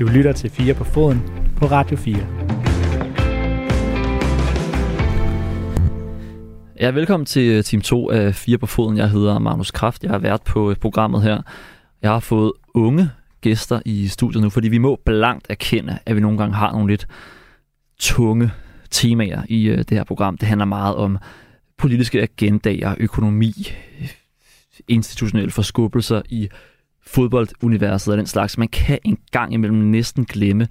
Du lytter til 4 på foden på Radio 4. Ja, velkommen til øh, Team 2 af 4 på foden. Jeg hedder Magnus Kraft. Jeg har været på øh, programmet her. Jeg har fået unge gæster i studiet nu, fordi vi må blankt erkende, at vi nogle gange har nogle lidt tunge temaer i øh, det her program. Det handler meget om politiske agendaer, økonomi, institutionelle forskubbelser i fodbolduniverset og den slags. Man kan en gang imellem næsten glemme,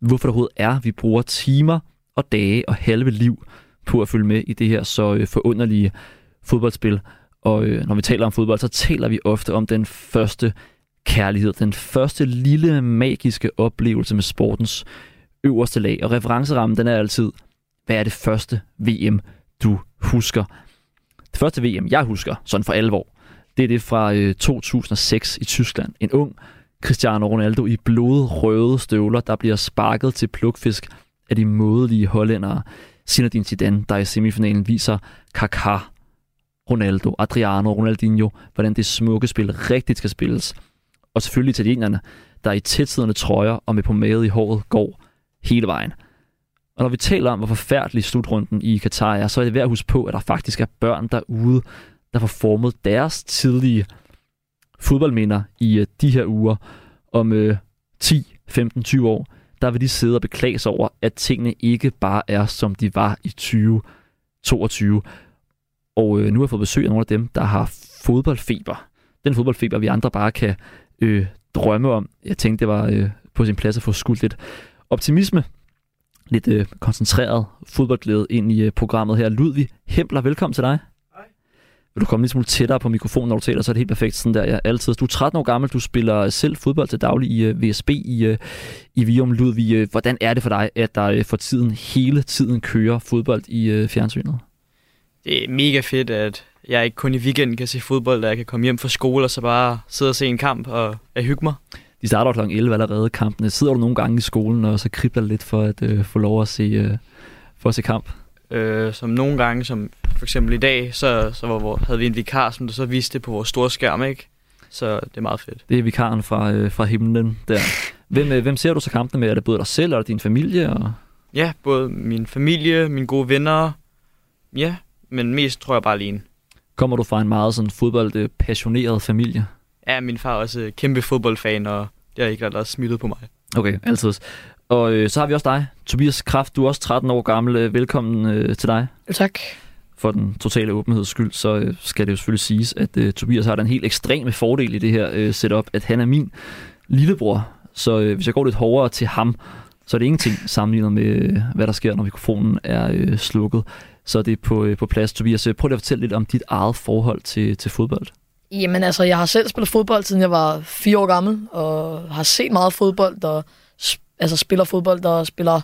hvorfor det overhovedet er, vi bruger timer og dage og halve liv på at følge med i det her så øh, forunderlige fodboldspil. Og øh, når vi taler om fodbold, så taler vi ofte om den første kærlighed, den første lille magiske oplevelse med sportens øverste lag. Og referencerammen, den er altid, hvad er det første VM, du husker? Det første VM, jeg husker, sådan for alvor, det er det fra øh, 2006 i Tyskland. En ung Cristiano Ronaldo i blodrøde støvler, der bliver sparket til plukfisk af de modelige hollændere. Zinedine Zidane, der i semifinalen viser Kaká, Ronaldo, Adriano, Ronaldinho, hvordan det smukke spil rigtigt skal spilles. Og selvfølgelig italienerne, der i tætsiddende trøjer og med pomade i håret går hele vejen. Og når vi taler om, hvor forfærdelig slutrunden i Katar er, så er det værd at huske på, at der faktisk er børn derude, der får formet deres tidlige fodboldminder i øh, de her uger. Om øh, 10, 15, 20 år, der vil de sidde og beklage sig over, at tingene ikke bare er, som de var i 2022. Og øh, nu har jeg fået besøg af nogle af dem, der har fodboldfeber. Den fodboldfeber, vi andre bare kan øh, drømme om. Jeg tænkte, det var øh, på sin plads at få skudt lidt optimisme, lidt øh, koncentreret fodboldglæde ind i øh, programmet her. Ludvig Hempler, velkommen til dig. Vil du komme lidt smule tættere på mikrofonen, når du taler, så er det helt perfekt sådan der ja, altid. Du er 13 år gammel, du spiller selv fodbold til daglig i øh, VSB i, øh, i Vium. Ludvig, øh, hvordan er det for dig, at der øh, for tiden hele tiden kører fodbold i øh, fjernsynet? Det er mega fedt, at jeg ikke kun i weekenden kan se fodbold, at jeg kan komme hjem fra skole og så bare sidde og se en kamp og at hygge mig. De starter kl. 11 allerede, kampene. Sidder du nogle gange i skolen, og så kribler lidt for at øh, få lov at se, øh, for at se kamp? Øh, som nogle gange, som for eksempel i dag, så, så var, hvor, havde vi en vikar, som der så viste det på vores store skærm, ikke? Så det er meget fedt. Det er vikaren fra, øh, fra himlen der. Hvem, øh, hvem ser du så kampene med? Er det både dig selv, eller din familie? Og... Ja, både min familie, mine gode venner, ja, men mest tror jeg bare alene. Kommer du fra en meget sådan fodboldpassioneret familie? Ja, min far er også kæmpe fodboldfan, og det har ikke ret smittet på mig. Okay, altid. Og øh, så har vi også dig, Tobias Kraft. Du er også 13 år gammel. Øh, Velkommen øh, til dig. Tak. For den totale åbenheds skyld, så øh, skal det jo selvfølgelig siges, at øh, Tobias har den helt ekstreme fordel i det her øh, setup, at han er min lillebror. Så øh, hvis jeg går lidt hårdere til ham, så er det ingenting sammenlignet med, øh, hvad der sker, når mikrofonen er øh, slukket. Så det er på, øh, på plads. Tobias, øh, prøv lige at fortælle lidt om dit eget forhold til, til fodbold. Jamen altså, jeg har selv spillet fodbold, siden jeg var fire år gammel, og har set meget fodbold, og altså spiller fodbold, og spiller,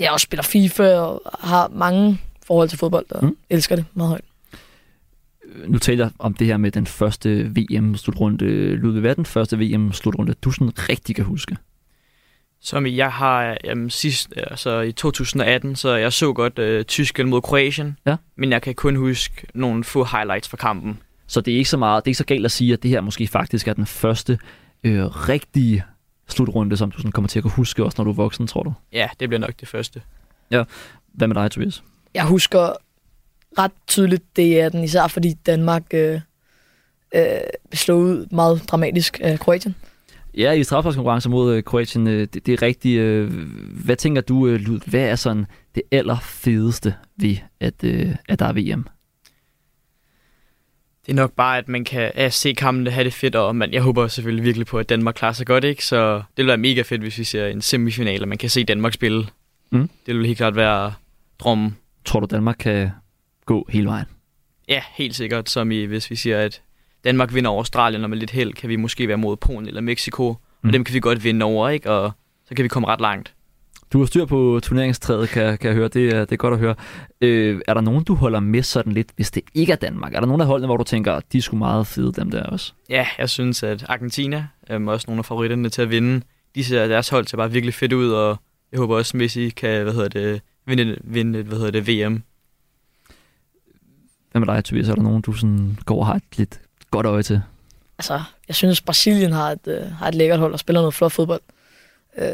ja, også spiller FIFA, og har mange forhold til fodbold, og mm. elsker det meget højt. Nu taler jeg om det her med den første VM-slutrunde. Ludvig, hvad er den første VM-slutrunde, du sådan rigtig kan huske? Som jeg har jamen, sidst, altså i 2018, så jeg så godt øh, Tyskland mod Kroatien, ja. men jeg kan kun huske nogle få highlights fra kampen. Så det er ikke så meget, det er ikke så galt at sige, at det her måske faktisk er den første øh, rigtige slutrunde, som du sådan kommer til at kunne huske også, når du er voksen, tror du? Ja, det bliver nok det første. Ja. Hvad med dig, Tobias? Jeg husker ret tydeligt det er den, især fordi Danmark øh, øh, slog ud meget dramatisk af Kroatien. Ja, i strafsparkskonkurrence mod øh, Kroatien, øh, det, det er rigtigt. Øh, hvad tænker du, øh, Lud? Hvad er sådan det allerfedeste ved, at, øh, at der er VM? Det er nok bare, at man kan ja, se kampene have det fedt, og man, jeg håber selvfølgelig virkelig på, at Danmark klarer sig godt, ikke? Så det vil være mega fedt, hvis vi ser en semifinal, og man kan se Danmark spille. Mm. Det vil helt klart være drømmen. Tror du, Danmark kan gå hele vejen? Ja, helt sikkert. Som i, hvis vi siger, at Danmark vinder over Australien, og med lidt held kan vi måske være mod Polen eller Mexico. Mm. Og dem kan vi godt vinde over, ikke? Og så kan vi komme ret langt. Du har styr på turneringstræet, kan, kan jeg høre. Det er, det er godt at høre. Øh, er der nogen, du holder med sådan lidt, hvis det ikke er Danmark? Er der nogen af holdene, hvor du tænker, de er sgu meget fede, dem der også? Ja, jeg synes, at Argentina er øh, også nogle af favoritterne til at vinde. De ser deres hold ser bare virkelig fedt ud, og jeg håber også, Messi kan hvad hedder det, vinde, vinde hvad hedder det, VM. Hvad med dig, Tobias? Er der nogen, du sådan går og har et lidt godt øje til? altså, jeg synes, Brasilien har et, øh, har et lækkert hold og spiller noget flot fodbold. Øh,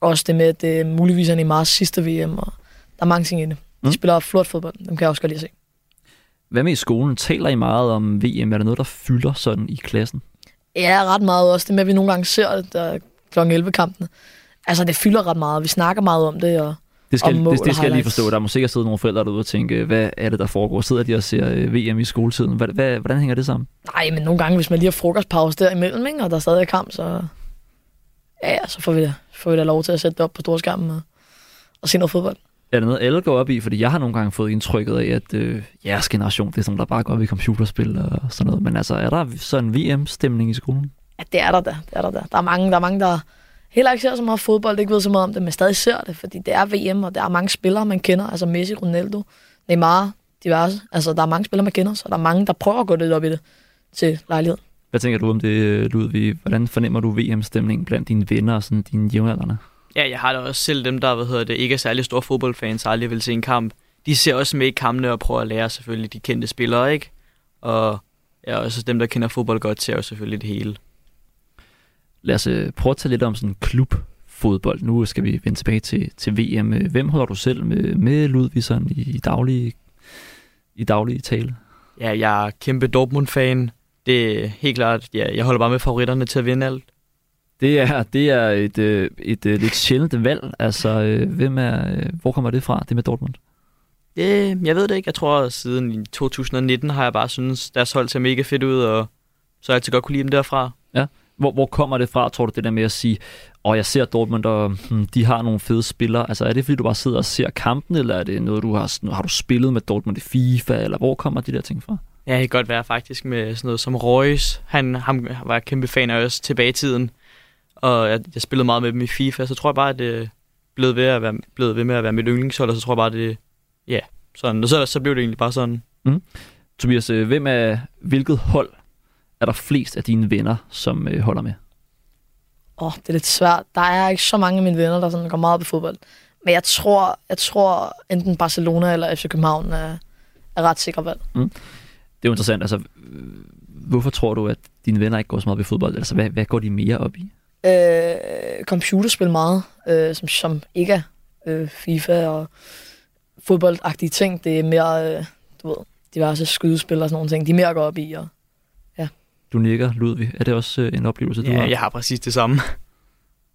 også det med, at det muligvis er Neymars sidste VM, og der er mange ting i det. De Mm. spiller flot fodbold, dem kan jeg også godt lide at se. Hvad med i skolen? Taler I meget om VM? Er der noget, der fylder sådan i klassen? Ja, ret meget også. Det med, at vi nogle gange ser det der kl. 11-kampene. Altså, det fylder ret meget. Vi snakker meget om det, og Det skal, det, det skal jeg lige forstå. Der må sikkert sidde nogle forældre derude og tænke, hvad er det, der foregår? Sidder de og ser øh, VM i skoletiden? Hvad, hvad, hvordan hænger det sammen? nej, men nogle gange, hvis man lige har frokostpause derimellem, ikke, og der stadig er kamp, så, ja, så får vi, da, får vi da lov til at sætte det op på storskærmen og, og se noget fodbold. Er det noget, alle går op i? Fordi jeg har nogle gange fået indtrykket af, at øh, jeres generation, det er sådan, der bare går op i computerspil og sådan noget. Men altså, er der sådan en VM-stemning i skolen? Ja, det er der da. Det er der, da. der er mange, der er mange, der heller ikke ser så meget fodbold, ikke ved så meget om det, men stadig ser det, fordi det er VM, og der er mange spillere, man kender, altså Messi, Ronaldo, Neymar, diverse. Altså, der er mange spillere, man kender, så der er mange, der prøver at gå lidt op i det til lejlighed. Hvad tænker du om det, Ludvig? Hvordan fornemmer du VM-stemningen blandt dine venner og sådan dine jævnaldrende? Ja, jeg har da også selv dem, der hvad hedder det, ikke er særlig store fodboldfans, og aldrig vil se en kamp. De ser også med i kampene og prøver at lære selvfølgelig de kendte spillere, ikke? Og ja, også dem, der kender fodbold godt, ser jo selvfølgelig det hele. Lad os øh, prøve at tale lidt om sådan klubfodbold. Nu skal vi vende tilbage til, til VM. Øh, Hvem holder du selv med, med Ludvig sådan i daglig, i daglig tale? Ja, jeg er kæmpe Dortmund-fan. Det er helt klart, ja, jeg holder bare med favoritterne til at vinde alt. Det er, det er et, øh, et, et lidt sjældent valg. Altså, øh, hvem er, øh, hvor kommer det fra, det med Dortmund? Det, jeg ved det ikke. Jeg tror, at siden i 2019 har jeg bare synes deres hold ser mega fedt ud, og så har jeg altid godt kunne lide dem derfra. Hvor, hvor kommer det fra, tror du, det der med at sige, og jeg ser Dortmund, og hmm, de har nogle fede spillere. Altså, er det fordi, du bare sidder og ser kampen, eller er det noget, du har, har du spillet med Dortmund i FIFA, eller hvor kommer de der ting fra? Ja, det kan godt være faktisk med sådan noget som Reus. Han, ham var jeg kæmpe fan af også tilbage i tiden. Og jeg, jeg spillede meget med dem i FIFA, så tror jeg bare, at det blevet ved, at være, blevet ved med at være mit yndlingshold, og så tror jeg bare, at det ja, sådan. Og så, så blev det egentlig bare sådan. Tobias, øh, hvem er, hvilket hold er der flest af dine venner, som øh, holder med? Åh, oh, det er lidt svært. Der er ikke så mange af mine venner, der sådan går meget op i fodbold. Men jeg tror, jeg tror enten Barcelona eller FC København er, er ret sikre valg. Det er jo interessant. Altså, øh, hvorfor tror du, at dine venner ikke går så meget op i fodbold? Altså, hvad, hvad går de mere op i? Øh, computerspil meget, øh, som, som ikke er øh, FIFA og fodboldagtige ting. Det er mere, øh, du ved, diverse skydespil og sådan nogle ting. De er mere går op i. Og, Du nikker, Ludvig. Er det også øh, en oplevelse, du Ja, har? jeg har præcis det samme.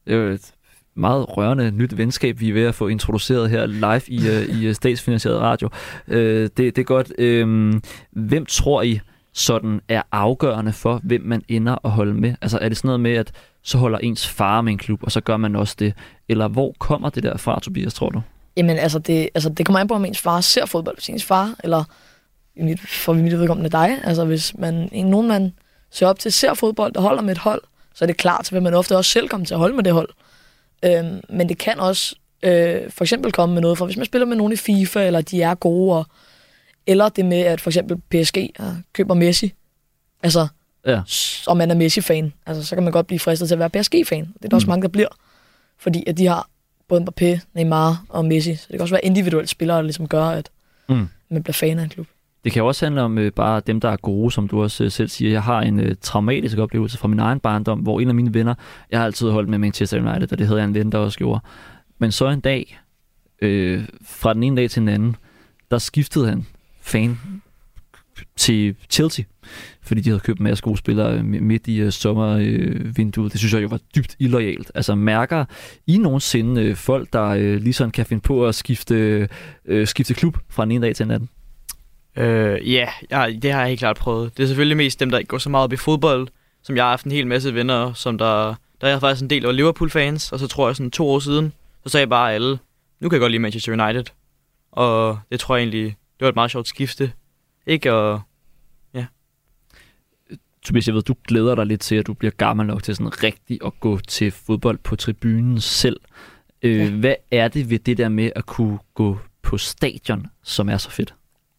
Det er jo et meget rørende nyt venskab, vi er ved at få introduceret her live i, uh, i uh, statsfinansieret radio. Uh, det, det er godt. Uh, hvem tror I sådan er afgørende for, hvem man ender at holde med? Altså er det sådan noget med, at så holder ens far med en klub, og så gør man også det? Eller hvor kommer det der fra, Tobias, tror du? jamen, altså det, altså, det kommer an på, om ens far ser fodbold. Hvis ens far, eller for mit vedkommende dig, altså hvis man, en, nogen man ser op til, ser fodbold, der holder med et hold, så er det klart, så vil man ofte også selv komme til at holde med det hold. Øhm, men det kan også øh, for eksempel komme med noget, for hvis man spiller med nogen i FIFA, eller de er gode, og, eller det med, at for eksempel PSG køber Messi, altså, Ja. og man er Messi-fan, altså, så kan man godt blive fristet til at være PSG-fan. Det er der også Mm. mange, der bliver, fordi at de har både Mbappé, Neymar og Messi, så det kan også være individuelle spillere, der ligesom gør, at Mm. man bliver fan af en klub. Det kan jo også handle om øh, bare dem, der er gode, som du også øh, selv siger. Jeg har en øh, traumatisk oplevelse fra min egen barndom, hvor en af mine venner, jeg har altid holdt med Manchester United, og det havde jeg en ven, der også gjorde. Men så en dag, øh, fra den ene dag til den anden, der skiftede han fan til Chelsea, fordi de havde købt en masse gode spillere øh, midt i øh, sommervinduet. Det synes jeg jo var dybt illoyalt. Altså mærker I nogensinde øh, folk, der øh, lige sådan kan finde på at skifte, øh, skifte klub fra den ene dag til den anden? Øh, ja, ja, det har jeg helt klart prøvet. Det er selvfølgelig mest dem, der ikke går så meget op i fodbold, som jeg har haft en hel masse venner, som der... Der er jeg faktisk en del af Liverpool-fans, og så tror jeg sådan to år siden, så sagde jeg bare alle, nu kan jeg godt lide Manchester United. Og det tror jeg egentlig, det var et meget sjovt skifte. Ikke? Og Tobias, jeg ved, du glæder dig lidt til, at du bliver gammel nok til sådan rigtig at gå til fodbold på tribunen selv. Øh, Ja. Hvad er det ved det der med at kunne gå på stadion, som er så fedt?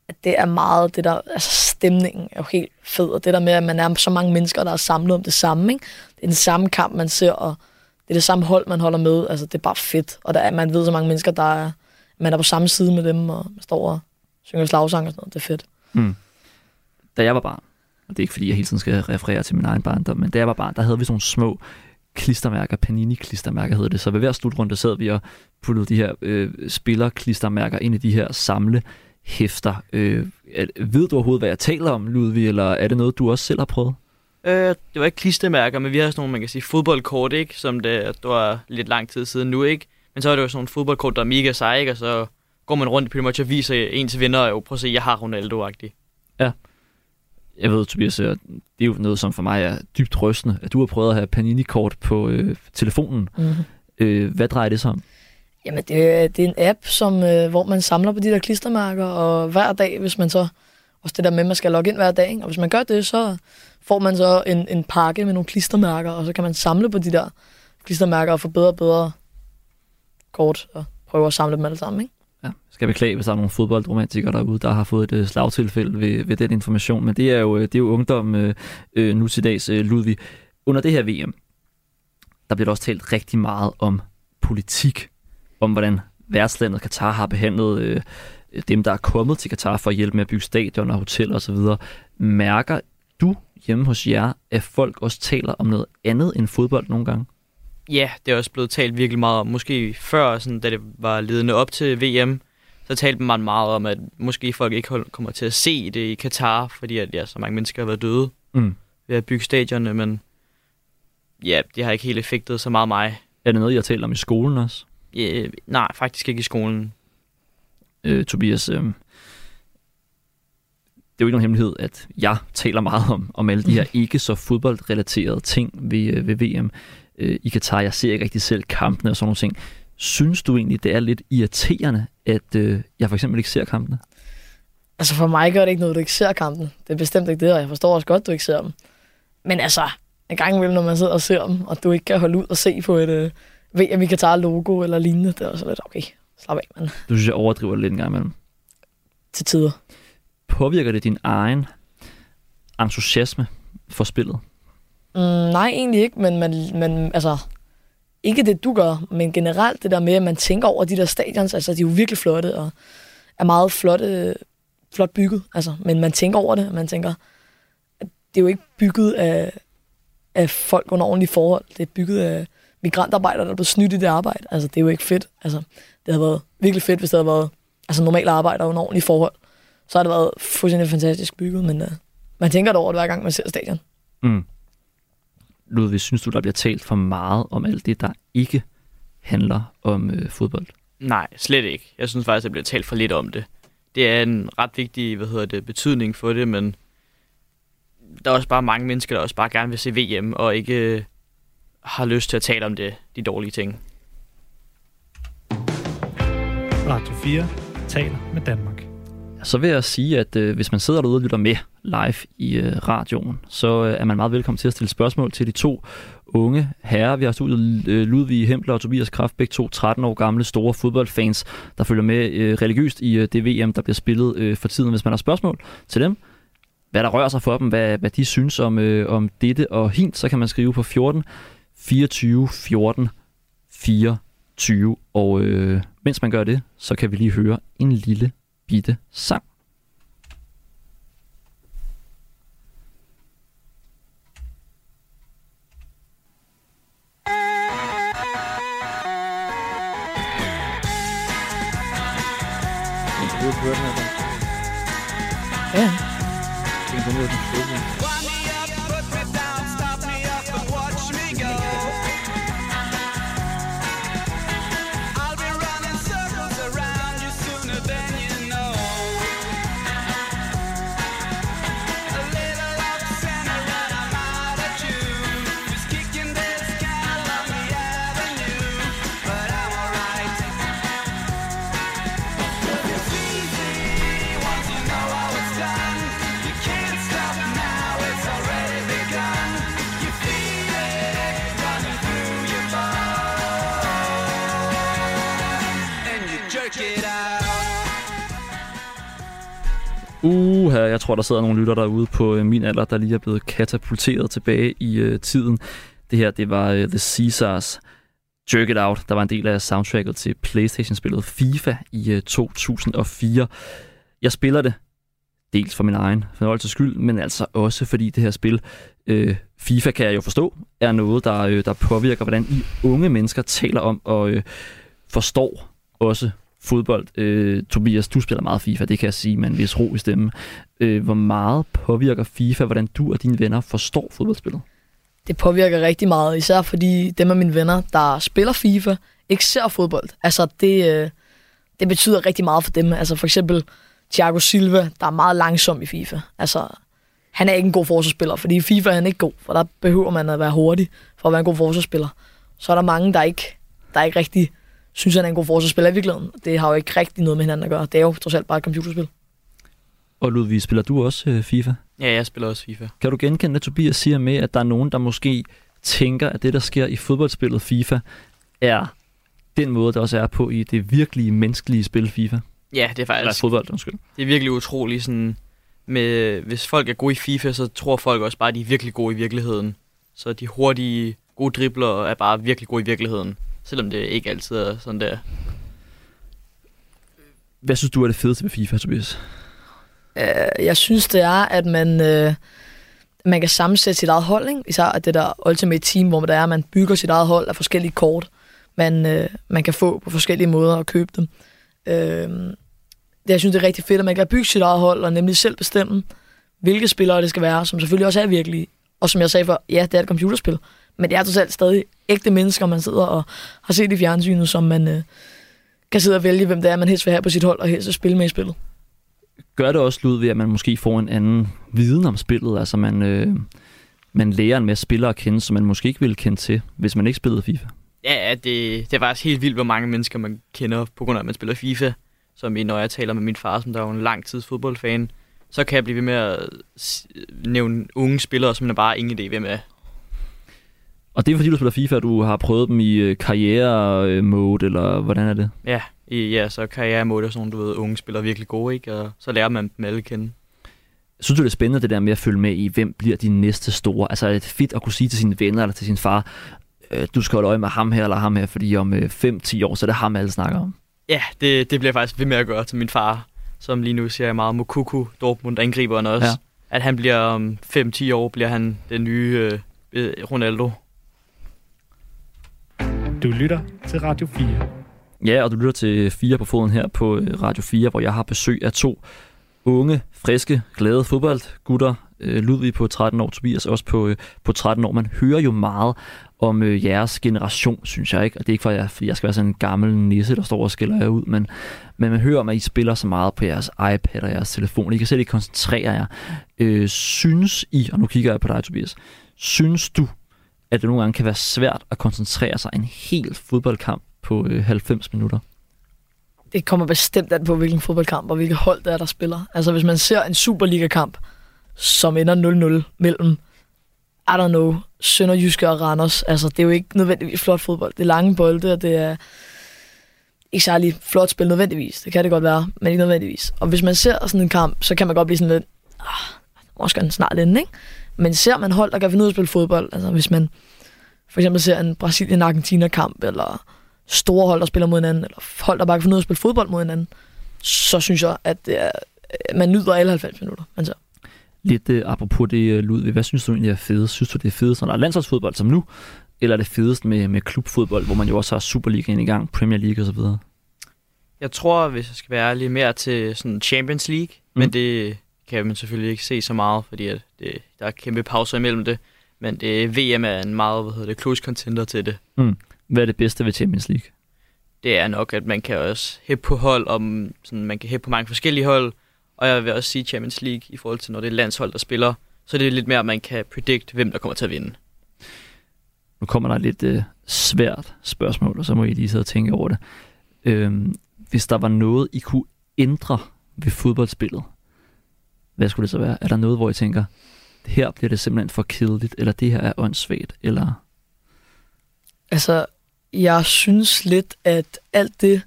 At det er meget det der, altså stemningen er jo helt fed, og det der med, at man er så mange mennesker, der er samlet om det samme, ikke? Det er den samme kamp, man ser, og det er det samme hold, man holder med, altså det er bare fedt, og der er, man ved så mange mennesker, der er, man er på samme side med dem, og man står og synger slagsang og sådan noget, det er fedt. Hmm. Da jeg var barn, og det er ikke fordi, jeg hele tiden skal referere til min egen barndom, men da jeg var barn, der havde vi sådan nogle små klistermærker, Panini-klistermærker hedder det. Så ved hver slutrunde sad vi og puttede de her øh, spillerklistermærker ind i de her samle hæfter. Øh, ved du overhovedet, hvad jeg taler om, Ludvig, eller er det noget, du også selv har prøvet? Øh, det var ikke klistermærker, men vi har sådan nogle, man kan sige, fodboldkort, ikke? Som det, det var lidt lang tid siden nu, ikke? Men så er det jo sådan nogle fodboldkort, der er mega seje, ikke? Og så går man rundt i much og viser ens venner, og prøv at se, jeg har Ronaldo-agtig. Ja. Jeg ved, Tobias, det er jo noget, som for mig er dybt rystende, at du har prøvet at have Panini-kort på øh, telefonen. Mm-hmm. Øh, hvad drejer det sig om? Jamen, det, det er en app, som, øh, hvor man samler på de der klistermærker, og hver dag, hvis man så... Også det der med, at man skal logge ind hver dag, ikke? og hvis man gør det, så får man så en, en pakke med nogle klistermærker, og så kan man samle på de der klistermærker og få bedre og bedre kort, og prøve at samle dem alle sammen, ikke? Ja, skal beklage, hvis der er nogle fodboldromantikere derude, der har fået et øh, slagtilfælde ved, ved den information, men det er jo, øh, det er jo ungdom øh, øh, nu til dags, øh, Ludvig. Under det her VM, der bliver der også talt rigtig meget om politik, om hvordan værtslandet Katar har behandlet uh, dem, der er kommet til Katar for at hjælpe med at bygge stadion og hoteller osv. Mærker du hjemme hos jer, at folk også taler om noget andet end fodbold nogle gange? Ja, det er også blevet talt virkelig meget om. Måske før, sådan, da det var ledende op til VM, så talte man meget om, at måske folk ikke kommer til at se det i Katar, fordi at, ja, så mange mennesker har været døde mm. ved at bygge stadionerne, men ja, det har ikke helt effektet så meget mig. Er det noget, I har talt om i skolen også? Ja, nej, faktisk ikke i skolen. Øh, Tobias, øh, det er jo ikke nogen hemmelighed, at jeg taler meget om, om alle de her mm. ikke så fodboldrelaterede ting ved, øh, ved VM øh, i Katar. Jeg ser ikke rigtig selv kampene og sådan nogle ting. Synes du egentlig, det er lidt irriterende, at øh, jeg for eksempel ikke ser kampene? Altså for mig gør det ikke noget, du ikke ser kampen. Det er bestemt ikke det, og jeg forstår også godt, du ikke ser dem. Men altså, en gang imellem, når man sidder og ser dem, og du ikke kan holde ud og se på et øh, VM i Katar logo eller lignende, det er også lidt okay. Slap af, mand. Du synes, jeg overdriver lidt en gang imellem? Til tider. Påvirker det din egen entusiasme for spillet? Mm, nej, egentlig ikke, men, man, men altså, ikke det, du gør, men generelt det der med, at man tænker over de der stadions, altså de er jo virkelig flotte, og er meget flotte, flot bygget, altså, men man tænker over det, man tænker, at det er jo ikke bygget af, af folk under ordentlige forhold, det er bygget af migrantarbejdere, der er blevet snydt i det arbejde, altså det er jo ikke fedt, altså det havde været virkelig fedt, hvis det havde været altså, normale arbejdere under ordentlige forhold, så har det været fuldstændig fantastisk bygget, men uh, man tænker det over det hver gang, man ser stadion. Mm. Ludvig, synes du, der bliver talt for meget om alt det, der ikke handler om øh, fodbold? Nej, slet ikke. Jeg synes faktisk, der bliver talt for lidt om det. Det er en ret vigtig hvad hedder det, betydning for det, men der er også bare mange mennesker, der også bare gerne vil se VM, og ikke øh, har lyst til at tale om det, de dårlige ting. Radio 4 taler med Danmark. Så vil jeg sige, at øh, hvis man sidder derude og lytter med live i øh, radioen, så øh, er man meget velkommen til at stille spørgsmål til de to unge herrer. Vi har studiet øh, Ludvig Hempler og Tobias Kraft, begge to 13 år gamle store fodboldfans, der følger med øh, religiøst i øh, det VM, der bliver spillet øh, for tiden. Hvis man har spørgsmål til dem, hvad der rører sig for dem, hvad, hvad de synes om, øh, om dette og hint, så kan man skrive på 14 24 14 24. Og øh, mens man gør det, så kan vi lige høre en lille bitte sang. Ja. Uha, jeg tror, der sidder nogle lytter derude på øh, min alder, der lige er blevet katapulteret tilbage i øh, tiden. Det her, det var øh, The Caesars Jerk It Out, der var en del af soundtracket til Playstation-spillet FIFA i øh, 2004. Jeg spiller det dels for min egen fornøjelses skyld, men altså også fordi det her spil, øh, FIFA kan jeg jo forstå, er noget, der, øh, der påvirker, hvordan I unge mennesker taler om og øh, forstår også fodbold. Øh, Tobias, du spiller meget FIFA, det kan jeg sige med en vis ro i stemmen. Øh, hvor meget påvirker FIFA, hvordan du og dine venner forstår fodboldspillet? Det påvirker rigtig meget, især fordi dem af mine venner, der spiller FIFA, ikke ser fodbold. Altså, det, øh, det betyder rigtig meget for dem. Altså, for eksempel Thiago Silva, der er meget langsom i FIFA. Altså, han er ikke en god forsvarsspiller, fordi i FIFA er han ikke god, for der behøver man at være hurtig for at være en god forsvarsspiller. Så er der mange, der ikke, der ikke rigtig synes, han er en god forsvarsspiller i virkeligheden. Det har jo ikke rigtig noget med hinanden at gøre. Det er jo trods alt bare et computerspil. Og Ludvig, spiller du også øh, FIFA? Ja, jeg spiller også FIFA. Kan du genkende, at Tobias siger med, at der er nogen, der måske tænker, at det, der sker i fodboldspillet FIFA, er den måde, der også er på i det virkelige menneskelige spil FIFA? Ja, det er faktisk... Eller fodbold, undskyld. Det er virkelig utroligt sådan... Med, hvis folk er gode i FIFA, så tror folk også bare, at de er virkelig gode i virkeligheden. Så de hurtige, gode dribler er bare virkelig gode i virkeligheden. Selvom det ikke altid er sådan der. Hvad synes du er det fedeste ved FIFA, Tobias? Uh, jeg synes, det er, at man, uh, man kan sammensætte sit eget hold. Ikke? Især at det der Ultimate Team, hvor man, der er, man bygger sit eget hold af forskellige kort, man, uh, man kan få på forskellige måder og købe dem. Uh, det, jeg synes, det er rigtig fedt, at man kan bygge sit eget hold og nemlig selv bestemme, hvilke spillere det skal være, som selvfølgelig også er virkelige. Og som jeg sagde før, ja, det er et computerspil, men det er totalt stadig ægte mennesker, man sidder og har set i fjernsynet, som man øh, kan sidde og vælge, hvem det er, man helst vil have på sit hold, og helst vil spille med i spillet. Gør det også lyd ved, at man måske får en anden viden om spillet? Altså man, øh, man lærer en masse spillere at kende, som man måske ikke ville kende til, hvis man ikke spillede FIFA? Ja, det, det er faktisk helt vildt, hvor mange mennesker man kender, på grund af, at man spiller FIFA. Som når jeg taler med min far, som der er jo en lang tids fodboldfan, så kan jeg blive ved med at nævne unge spillere, som man bare ingen idé hvem er. Og det er fordi, du spiller FIFA, du har prøvet dem i øh, karriere-mode, eller hvordan er det? Ja, i, ja så karriere-mode er sådan du ved, unge spillere virkelig gode, ikke? Og så lærer man dem alle kende. Synes du, det er spændende, det der med at følge med i, hvem bliver de næste store? Altså er det fedt at kunne sige til sine venner eller til sin far, øh, du skal holde øje med ham her eller ham her, fordi om 5-10 øh, år, så er det ham, alle snakker om. Ja, det, det bliver jeg faktisk ved med at gøre til min far, som lige nu siger jeg meget Mokuku, Dortmund angriberen også. Ja. At han bliver om 5-10 år, bliver han den nye øh, Ronaldo. Du lytter til Radio 4. Ja, og du lytter til 4 på foden her på øh, Radio 4, hvor jeg har besøg af to unge, friske, glade fodboldgutter. Øh, Ludvig på 13 år, Tobias også på, øh, på 13 år. Man hører jo meget om øh, jeres generation, synes jeg ikke. Og det er ikke, for jeg, fordi jeg skal være sådan en gammel nisse, der står og skiller jer ud, men, men man hører om, at I spiller så meget på jeres iPad og jeres telefon. I kan selv ikke koncentrere jer. Øh, synes I, og nu kigger jeg på dig, Tobias, synes du, at det nogle gange kan være svært at koncentrere sig en hel fodboldkamp på øh, 90 minutter? Det kommer bestemt an på, hvilken fodboldkamp og hvilket hold der er, der spiller. Altså hvis man ser en Superliga-kamp, som ender 0-0 mellem, I don't know, Sønderjyske og Randers. Altså, det er jo ikke nødvendigvis flot fodbold. Det er lange bolde, og det er ikke særlig flot spil nødvendigvis. Det kan det godt være, men ikke nødvendigvis. Og hvis man ser sådan en kamp, så kan man godt blive sådan lidt, ah, måske snart ende, ikke? Men ser man hold, der kan finde ud af at spille fodbold, altså hvis man for eksempel ser en Brasilien-Argentina-kamp, eller store hold, der spiller mod hinanden, eller hold, der bare kan finde ud af at spille fodbold mod hinanden, så synes jeg, at det er, man nyder alle 90 minutter, ser. Lidt uh, apropos det, uh, Ludvig, hvad synes du egentlig er fedest? Synes du, det er fedest, når der er landsholdsfodbold som nu, eller er det fedest med, med klubfodbold, hvor man jo også har Superligaen i gang, Premier League osv.? Jeg tror, hvis jeg skal være ærlig, mere til sådan Champions League, mm. men det kan man selvfølgelig ikke se så meget, fordi at det, der er kæmpe pauser imellem det. Men det, VM er en meget, hvad hedder det, close contender til det. Mm. Hvad er det bedste ved Champions League? Det er nok, at man kan også hæppe på hold, om, sådan, man kan hæppe på mange forskellige hold, og jeg vil også sige Champions League, i forhold til når det er landshold, der spiller, så det er lidt mere, at man kan predict, hvem der kommer til at vinde. Nu kommer der lidt øh, svært spørgsmål, og så må I lige sidde og tænke over det. Øhm, hvis der var noget, I kunne ændre ved fodboldspillet, hvad skulle det så være? Er der noget, hvor I tænker, her bliver det simpelthen for kedeligt, eller det her er åndssvagt, eller... Altså, jeg synes lidt, at alt det,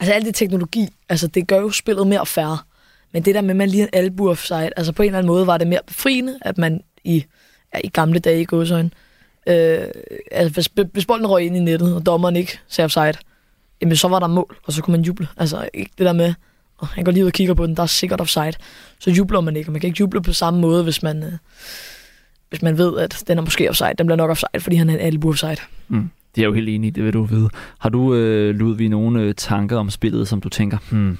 altså alt det teknologi, altså det gør jo spillet mere færre. Men det der med, at man lige en albu offside, altså på en eller anden måde var det mere befriende, at man i, ja, i gamle dage i gåsøjne, øh, altså hvis, hvis bolden røg ind i nettet, og dommeren ikke sagde offside, jamen så var der mål, og så kunne man juble. Altså ikke det der med og han går lige ud og kigger på den, der er sikkert offside, så jubler man ikke. Og man kan ikke juble på samme måde, hvis man, øh, hvis man ved, at den er måske offside. Den bliver nok offside, fordi han er en albu offside. Mm. Det er jeg jo helt enig i, det vil du vide. Har du, øh, Ludvig, nogle øh, tanker om spillet, som du tænker, hmm,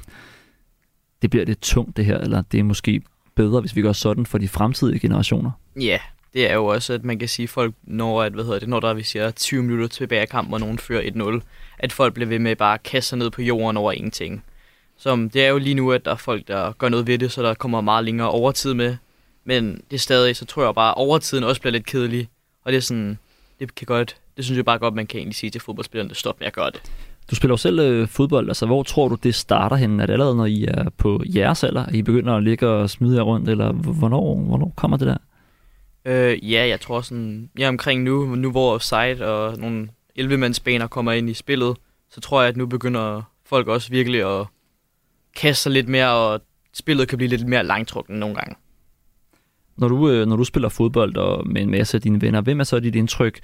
det bliver lidt tungt det her, eller det er måske bedre, hvis vi gør sådan for de fremtidige generationer? Ja, det er jo også, at man kan sige, at folk, når, at, hvad hedder det, når der er, vi siger 20 minutter tilbage af kampen, og nogen fører 1-0, at folk bliver ved med bare at kaste sig ned på jorden over ingenting. Så det er jo lige nu, at der er folk, der gør noget ved det, så der kommer meget længere overtid med. Men det er stadig, så tror jeg bare, at overtiden også bliver lidt kedelig. Og det er sådan, det kan godt, det synes jeg bare godt, man kan egentlig sige til fodboldspillerne, stop med at gøre det. Du spiller jo selv øh, fodbold, altså hvor tror du, det starter henne? Er det allerede, når I er på jeres alder, I begynder at ligge og smide jer rundt, eller hvornår, hvornår kommer det der? Øh, ja, jeg tror sådan, ja, omkring nu, nu hvor offside og nogle 11-mandsbaner kommer ind i spillet, så tror jeg, at nu begynder folk også virkelig at kaste sig lidt mere, og spillet kan blive lidt mere langtrukken nogle gange. Når du, øh, når du spiller fodbold og med en masse af dine venner, hvem er så dit indtryk,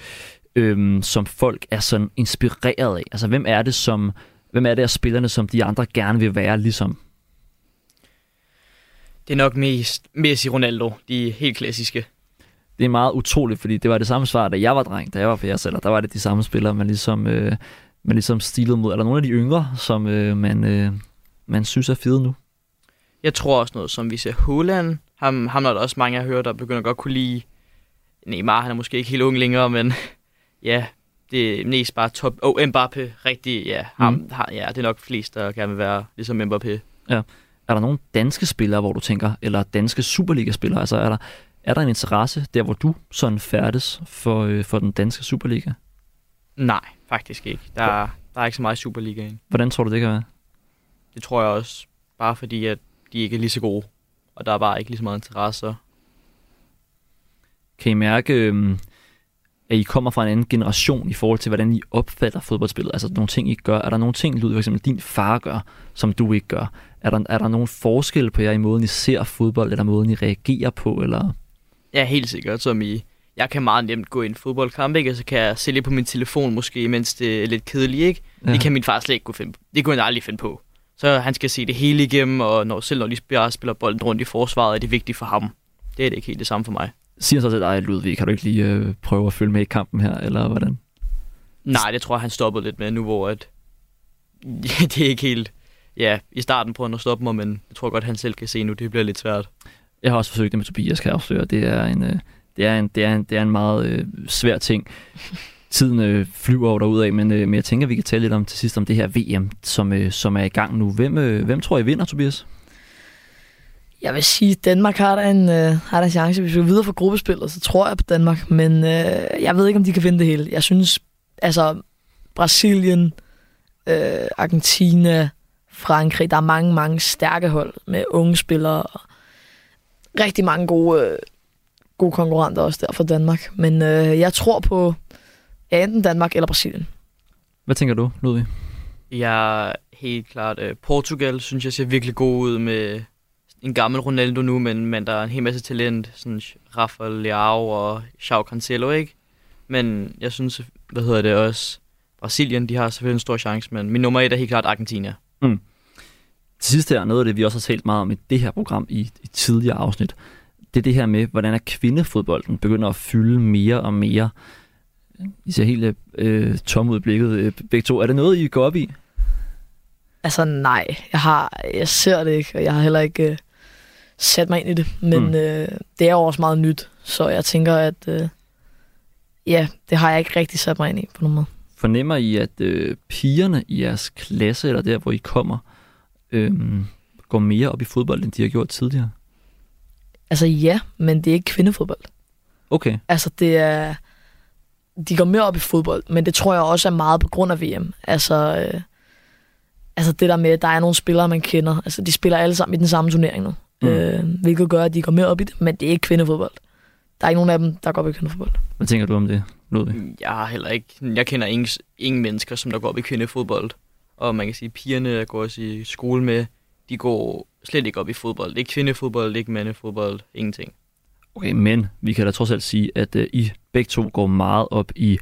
øhm, som folk er sådan inspireret af? Altså, hvem er det, som, hvem er det af spillerne, som de andre gerne vil være ligesom? Det er nok mest Messi Ronaldo, de helt klassiske. Det er meget utroligt, fordi det var det samme svar, da jeg var dreng, da jeg var på jeres alder. Der var det de samme spillere, man ligesom, øh, man ligesom stilede mod. Er der nogle af de yngre, som øh, man, øh, man synes er fede nu? Jeg tror også noget, som vi ser Holland. Ham, ham er der også mange, jeg hører, der begynder godt kunne lide. Neymar, han er måske ikke helt ung længere, men ja, det er mest bare top. Oh, Mbappé, rigtig, ja. Ham, mm. har, ja, det er nok flest, der gerne vil være ligesom Mbappé. Ja. Er der nogle danske spillere, hvor du tænker, eller danske Superliga-spillere, altså er der, er der en interesse der, hvor du sådan færdes for, øh, for den danske Superliga? Nej, faktisk ikke. Der, der er ikke så meget i Superligaen. Hvordan tror du, det kan være? Det tror jeg også, bare fordi, at de ikke er lige så gode. Og der er bare ikke lige så meget interesse. Kan I mærke, øh, at I kommer fra en anden generation i forhold til, hvordan I opfatter fodboldspillet? Altså nogle ting, I gør. Er der nogle ting, Ludvig, for eksempel din far gør, som du ikke gør? Er der, er der nogen forskel på jer i måden, I ser fodbold, eller måden, I reagerer på? Eller? Ja, helt sikkert. Som i, jeg kan meget nemt gå i en fodboldkamp, ikke? og så kan jeg sælge på min telefon måske, mens det er lidt kedeligt. Ikke? Ja. Det kan min far slet ikke kunne finde på. Det kunne han aldrig finde på. Så han skal se det hele igennem, og når, selv når spiller, spiller bolden rundt i forsvaret, er det vigtigt for ham. Det er det ikke helt det samme for mig. Siger så til dig, Ludvig, kan du ikke lige øh, prøve at følge med i kampen her, eller hvordan? Nej, det tror jeg, han stoppede lidt med nu, hvor at, det er ikke helt... Ja, i starten prøvede han at stoppe mig, men jeg tror godt, han selv kan se nu, det bliver lidt svært. Jeg har også forsøgt det med Tobias, kan jeg afsløre. Det er en, øh, det er en, det er en, det er en meget øh, svær ting. Tiden øh, flyver over derudad, men, øh, men jeg tænker, vi kan tale lidt om til sidst om det her VM, som, øh, som er i gang nu. Hvem, øh, hvem tror I vinder, Tobias? Jeg vil sige, at Danmark har der en, øh, har der en chance. Hvis vi går videre fra gruppespillet, så tror jeg på Danmark. Men øh, jeg ved ikke, om de kan vinde det hele. Jeg synes, altså Brasilien, øh, Argentina, Frankrig, der er mange, mange stærke hold med unge spillere. Og rigtig mange gode, øh, gode konkurrenter også der for Danmark. Men øh, jeg tror på ja, enten Danmark eller Brasilien. Hvad tænker du, Ludvig? Jeg er helt klart uh, Portugal, synes jeg ser virkelig god ud med en gammel Ronaldo nu, men, men der er en hel masse talent, sådan Rafael Leao og Joao Cancelo, ikke? Men jeg synes, hvad hedder det også, Brasilien, de har selvfølgelig en stor chance, men min nummer et er helt klart Argentina. Mm. Til sidst her, noget af det, vi også har talt meget om i det her program i, i tidligere afsnit, det er det her med, hvordan er kvindefodbolden begynder at fylde mere og mere. I ser helt øh, tom ud blikket, øh, begge to. Er det noget, I går op i? Altså nej, jeg, har, jeg ser det ikke, og jeg har heller ikke øh, sat mig ind i det. Men mm. øh, det er jo også meget nyt, så jeg tænker, at øh, ja, det har jeg ikke rigtig sat mig ind i på nogen måde. Fornemmer I, at øh, pigerne i jeres klasse, eller der, hvor I kommer, øh, går mere op i fodbold, end de har gjort tidligere? Altså ja, men det er ikke kvindefodbold. Okay. Altså det er... De går mere op i fodbold, men det tror jeg også er meget på grund af VM. Altså, øh, altså det der med, at der er nogle spillere, man kender. Altså de spiller alle sammen i den samme turnering nu. Mm. Øh, hvilket gør, at de går mere op i det, men det er ikke kvindefodbold. Der er ikke nogen af dem, der går op i kvindefodbold. Hvad tænker du om det, Ludvig? Jeg har heller ikke... Jeg kender ingen, ingen mennesker, som der går op i kvindefodbold. Og man kan sige, at pigerne, jeg går også i skole med, de går slet ikke op i fodbold. Det er ikke kvindefodbold, det er ikke mandefodbold, ingenting. Okay, men vi kan da trods alt sige, at uh, I begge to går meget op i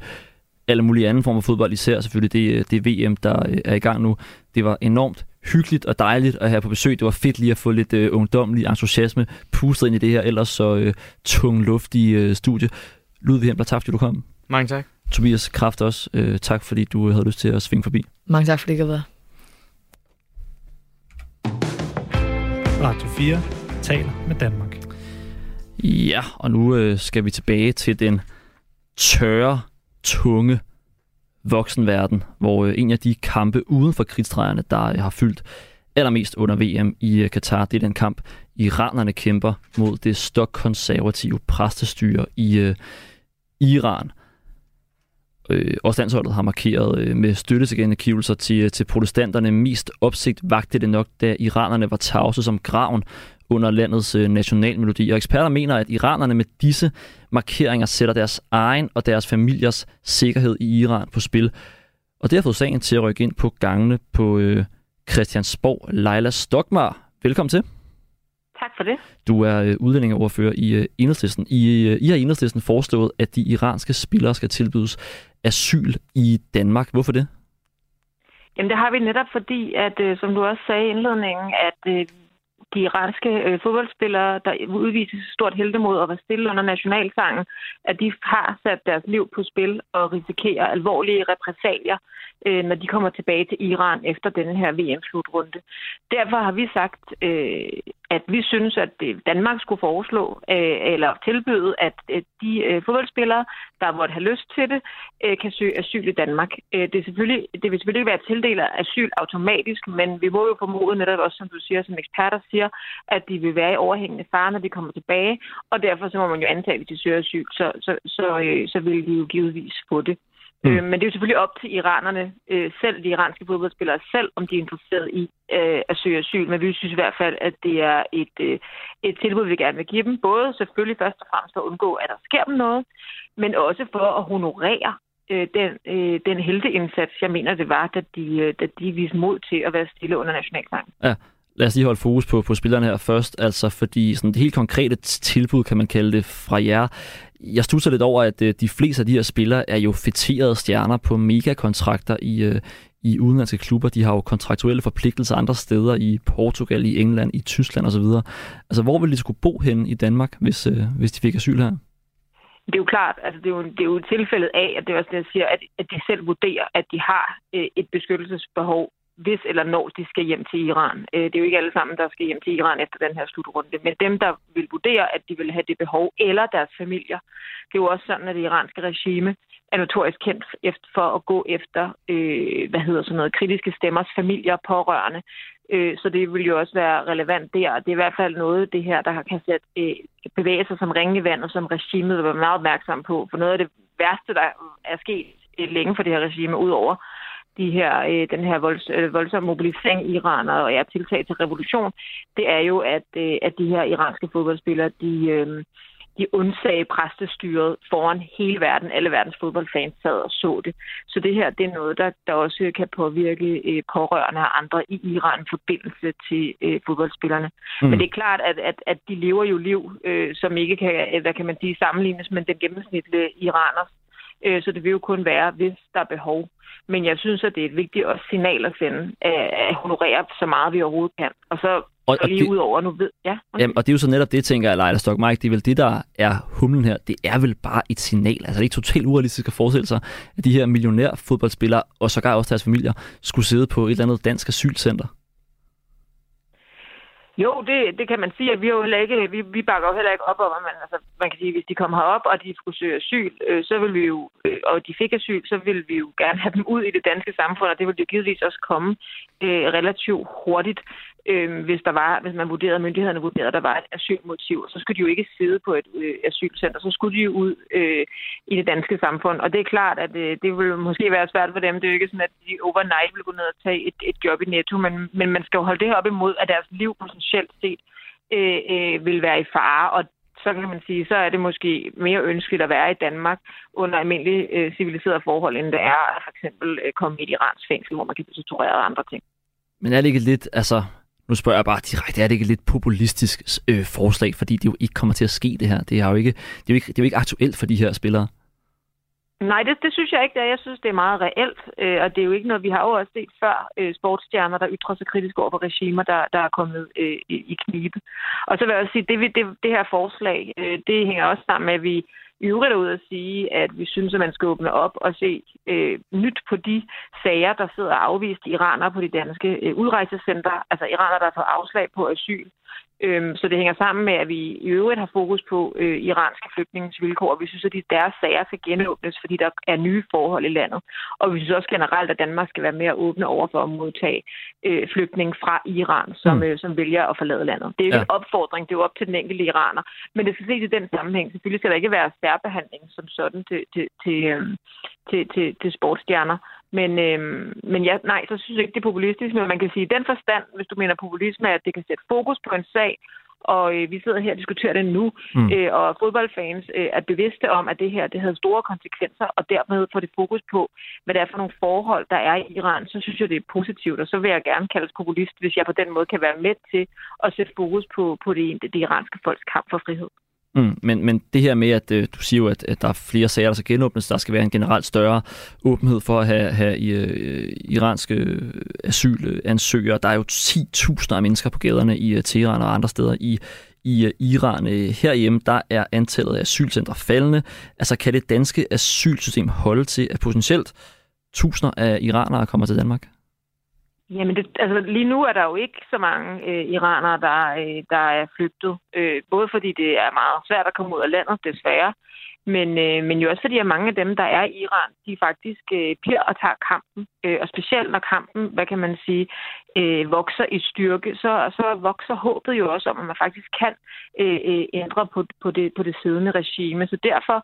alle mulige andre former for fodbold, især selvfølgelig det, det VM, der uh, er i gang nu. Det var enormt hyggeligt og dejligt at have på besøg. Det var fedt lige at få lidt øh, ungdomlig entusiasme pustet ind i det her ellers så øh, tungluftige øh, studie. Ludvig Hempler, tak fordi du kom. Mange tak. Tobias Kraft også, øh, tak fordi du havde lyst til at svinge forbi. Mange tak, fordi det kan være. Radio 4 taler med Danmark. Ja, og nu øh, skal vi tilbage til den tørre, tunge voksenverden, hvor øh, en af de kampe uden for krigstræerne, der øh, har fyldt allermest under VM i øh, Katar, det er den kamp, iranerne kæmper mod det stokkonservative præstestyre i øh, Iran. Øh, også landsholdet har markeret øh, med støttetilkendegivelser til, øh, til protestanterne. Mest opsigt vagte det nok, da iranerne var tavse som graven under landets øh, nationalmelodi. Og eksperter mener, at iranerne med disse markeringer sætter deres egen og deres familiers sikkerhed i Iran på spil. Og det har fået sagen til at rykke ind på gangene på øh, Christiansborg. Leila Stokmar, velkommen til. Tak for det. Du er øh, udlændingeordfører i øh, Enhedslisten. I, øh, I har Enhedslisten foreslået, at de iranske spillere skal tilbydes asyl i Danmark. Hvorfor det? Jamen det har vi netop fordi, at øh, som du også sagde i indledningen, at øh, de iranske øh, fodboldspillere, der udviser stort heldemod og var stille under nationalsangen, at de har sat deres liv på spil og risikerer alvorlige repressalier, øh, når de kommer tilbage til Iran efter denne her VM-slutrunde. Derfor har vi sagt, øh, at vi synes, at Danmark skulle foreslå øh, eller tilbyde, at øh, de øh, fodboldspillere, der måtte have lyst til det, øh, kan søge asyl i Danmark. Øh, det, er selvfølgelig, det vil selvfølgelig ikke være tildelt asyl automatisk, men vi må jo formode netop også, som du siger, som eksperter siger, at de vil være i overhængende fare, når de kommer tilbage, og derfor så må man jo antage, at hvis de søger asyl, så, så, så, øh, så vil de jo givetvis få det. Mm. Øh, men det er jo selvfølgelig op til iranerne øh, selv, de iranske fodboldspillere selv, om de er interesseret i øh, at søge asyl. Men vi synes i hvert fald, at det er et, øh, et tilbud, vi gerne vil give dem. Både selvfølgelig først og fremmest for at undgå, at der sker dem noget, men også for at honorere øh, den, øh, den heldeindsats, jeg mener, det var, da de, øh, da de viste mod til at være stille under nationalsangen. Ja, lad os lige holde fokus på, på spillerne her først, altså fordi sådan det helt konkrete tilbud, kan man kalde det, fra jer, jeg studser lidt over, at øh, de fleste af de her spillere er jo fætterede stjerner på megakontrakter i, øh, i udenlandske klubber. De har jo kontraktuelle forpligtelser andre steder i Portugal, i England, i Tyskland osv. Altså, hvor ville de skulle bo hen i Danmark, hvis, øh, hvis de fik asyl her? Det er jo klart, altså det er jo, det er jo tilfældet af, at det er også det, jeg siger, at, at de selv vurderer, at de har øh, et beskyttelsesbehov hvis eller når de skal hjem til Iran. Øh, det er jo ikke alle sammen, der skal hjem til Iran efter den her slutrunde, men dem, der vil vurdere, at de vil have det behov, eller deres familier. Det er jo også sådan, at det iranske regime er notorisk kendt for at gå efter, øh, hvad hedder sådan noget, kritiske stemmers familier pårørende. Øh, så det vil jo også være relevant der. Det er i hvert fald noget, det her, der kan sætte, øh, bevæge sig som ringe vand, og som regimet vil være meget opmærksom på. For noget af det værste, der er sket øh, længe for det her regime, udover de her, øh, den her volds, øh, voldsomme mobilisering i Iran og er tiltag til revolution, det er jo, at, øh, at de her iranske fodboldspillere, de, øh, de undsagde præstestyret foran hele verden. Alle verdens fodboldfans sad og så det. Så det her, det er noget, der, der også kan påvirke øh, pårørende og andre i Iran i forbindelse til øh, fodboldspillerne. Mm. Men det er klart, at, at, at de lever jo liv, øh, som ikke kan, hvad kan man sige, sammenlignes med den gennemsnitlige iraners. Øh, så det vil jo kun være, hvis der er behov. Men jeg synes, at det er et vigtigt også signal at sende, at honorere så meget vi overhovedet kan. Og så og, og lige det, ud over nu ved... Ja, okay. jamen, og det er jo så netop det, tænker jeg, Leila Stockmark, det er vel det, der er humlen her. Det er vel bare et signal. Altså det er ikke totalt urealistisk at forestille sig, at de her millionærfodboldspillere, og sågar også deres familier, skulle sidde på et eller andet dansk asylcenter. Jo, det, det kan man sige, at vi, jo heller ikke, vi, vi bakker jo heller ikke op om, at man, altså, man kan sige, hvis de kom herop, og de skulle søge asyl, øh, så vil vi jo, øh, og de fik asyl, så vil vi jo gerne have dem ud i det danske samfund, og det vil jo givetvis også komme øh, relativt hurtigt øh, hvis, der var, hvis man vurderede, myndighederne vurderede, at der var et asylmotiv, så skulle de jo ikke sidde på et øh, asylcenter, så skulle de jo ud øh, i det danske samfund. Og det er klart, at øh, det vil måske være svært for dem. Det er jo ikke sådan, at de overnight vil gå ned og tage et, et job i Netto, men, men man skal jo holde det her op imod, at deres liv potentielt set øh, øh, vil være i fare, og så kan man sige, så er det måske mere ønskeligt at være i Danmark under almindelige øh, civiliserede forhold, end det er at for eksempel øh, komme i et iransk fængsel, hvor man kan blive tortureret og andre ting. Men er det ikke lidt, altså nu spørger jeg bare direkte, er det ikke et lidt populistisk øh, forslag, fordi det jo ikke kommer til at ske det her? Det er jo ikke, det er jo ikke, det er jo ikke aktuelt for de her spillere. Nej, det, det synes jeg ikke, det er. Jeg synes, det er meget reelt, øh, og det er jo ikke noget, vi har jo også set før øh, sportsstjerner, der ytrer sig kritisk over for regimer, der, der er kommet øh, i, i knibe. Og så vil jeg også sige, det, det, det her forslag, øh, det hænger også sammen med, at vi i øvrigt ud at sige, at vi synes, at man skal åbne op og se øh, nyt på de sager, der sidder afvist iranere på de danske øh, udrejsecenter, altså iranere, der har fået afslag på asyl, Øhm, så det hænger sammen med, at vi i øvrigt har fokus på øh, iranske flygtningens vilkår, og vi synes, at de, deres sager skal genåbnes, fordi der er nye forhold i landet. Og vi synes også generelt, at Danmark skal være mere åbne over for at modtage øh, flygtninge fra Iran, som, mm. øh, som vælger at forlade landet. Det er jo ja. en opfordring, det er jo op til den enkelte iraner. Men det skal ses i den sammenhæng. Selvfølgelig skal der ikke være særbehandling som sådan til, til, til, øh, til, til, til sportsstjerner. Men, øhm, men ja, nej, så synes jeg ikke, det er populistisk, men man kan sige, at den forstand, hvis du mener populisme, at det kan sætte fokus på en sag, og øh, vi sidder her og diskuterer det nu, mm. øh, og fodboldfans øh, er bevidste om, at det her det havde store konsekvenser, og dermed får det fokus på, hvad det er for nogle forhold, der er i Iran, så synes jeg, det er positivt, og så vil jeg gerne kaldes populist, hvis jeg på den måde kan være med til at sætte fokus på, på det, det iranske folks kamp for frihed. Mm, men, men det her med, at øh, du siger jo, at, at der er flere sager, der skal genåbnes, der skal være en generelt større åbenhed for at have, have øh, øh iranske øh, asylansøgere. Der er jo 10.000 af mennesker på gaderne i uh, Teheran og andre steder i, i uh, Iran. Herhjemme, der er antallet af asylcentre faldende. Altså, kan det danske asylsystem holde til, at potentielt tusinder af iranere kommer til Danmark? Jamen, det, altså lige nu er der jo ikke så mange øh, iranere, der, øh, der er flygtet. Øh, både fordi det er meget svært at komme ud af landet, desværre, men, øh, men jo også fordi, at mange af dem, der er i Iran, de faktisk øh, bliver og tager kampen. Øh, og specielt når kampen, hvad kan man sige, øh, vokser i styrke, så, så vokser håbet jo også om, at man faktisk kan øh, øh ændre på, på, det, på det siddende regime. Så derfor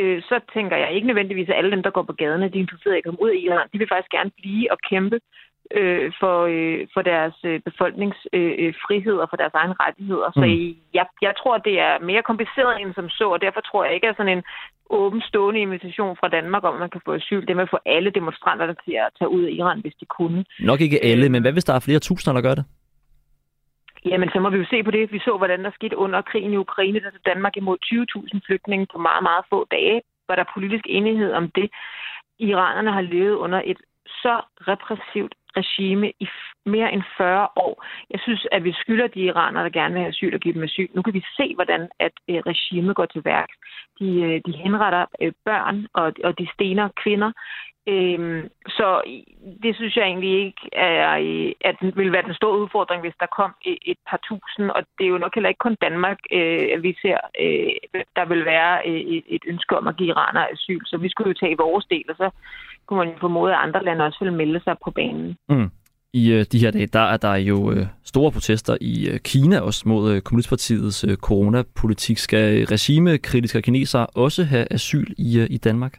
øh, så tænker jeg ikke nødvendigvis, at alle dem, der går på gaderne, de er interesserede i at komme ud af Iran. De vil faktisk gerne blive og kæmpe øh, for, øh, for deres øh, befolkningsfrihed øh, og for deres egne rettigheder. Så mm. jeg, jeg tror, det er mere kompliceret end som så, og derfor tror jeg ikke, at sådan en åben stående invitation fra Danmark om, at man kan få asyl, det med at få alle demonstranterne til at tage ud af Iran, hvis de kunne. Nok ikke alle, øh, men hvad hvis der er flere tusinder, der gør det? Jamen, så må vi jo se på det. Vi så, hvordan der skete under krigen i Ukraine, der Danmark imod 20.000 flygtninge på meget, meget få dage. Var der politisk enighed om det? Iranerne har levet under et så repressivt regime i mere end 40 år. Jeg synes, at vi skylder de iranere, der gerne vil have asyl og give dem asyl. Nu kan vi se, hvordan at øh, regimet går til værk. De, øh, de henretter øh, børn, og, og de stener kvinder. Øhm, så det synes jeg egentlig ikke, er, at det vil være den store udfordring, hvis der kom et, et par tusind. Og det er jo nok heller ikke kun Danmark, øh, vi ser, øh, der vil være et, et ønske om at give iranere asyl. Så vi skulle jo tage vores del, og så kunne man jo formode, at andre lande også vil melde sig på banen. Mm. I øh, de her dage, der er der jo øh, store protester i øh, Kina også mod øh, Kommunistpartiets øh, coronapolitik. Skal regimekritiske kinesere også have asyl i, øh, i Danmark?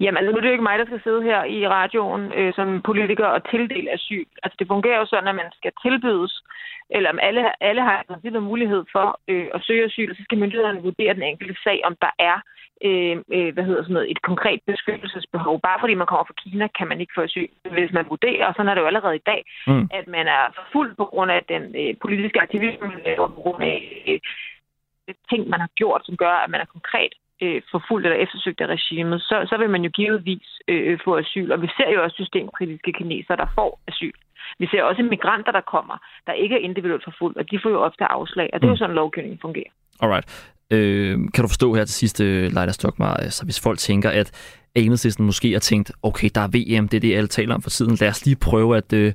Jamen, nu er det jo ikke mig, der skal sidde her i radioen øh, som politiker og tildele asyl. Altså, det fungerer jo sådan, at man skal tilbydes, eller alle, alle har i princippet mulighed for øh, at søge asyl, så skal myndighederne vurdere den enkelte sag, om der er øh, øh, hvad hedder sådan noget, et konkret beskyttelsesbehov. Bare fordi man kommer fra Kina, kan man ikke få asyl. Hvis man vurderer, og sådan er det jo allerede i dag, mm. at man er fuld på grund af den øh, politiske aktivisme, man laver på grund af øh, ting, man har gjort, som gør, at man er konkret øh, forfulgt eller eftersøgt af regimet, så, så vil man jo givetvis øh, få asyl. Og vi ser jo også systemkritiske kinesere, der får asyl. Vi ser også migranter, der kommer, der ikke er individuelt forfulgt, og de får jo ofte afslag, og det er jo mm. sådan, lovgivningen fungerer. Alright. Øh, kan du forstå her til sidste, Leila Stokmar, altså hvis folk tænker, at enhedslisten måske har tænkt, okay, der er VM, det er det, alle taler om for tiden, lad os lige prøve at øh,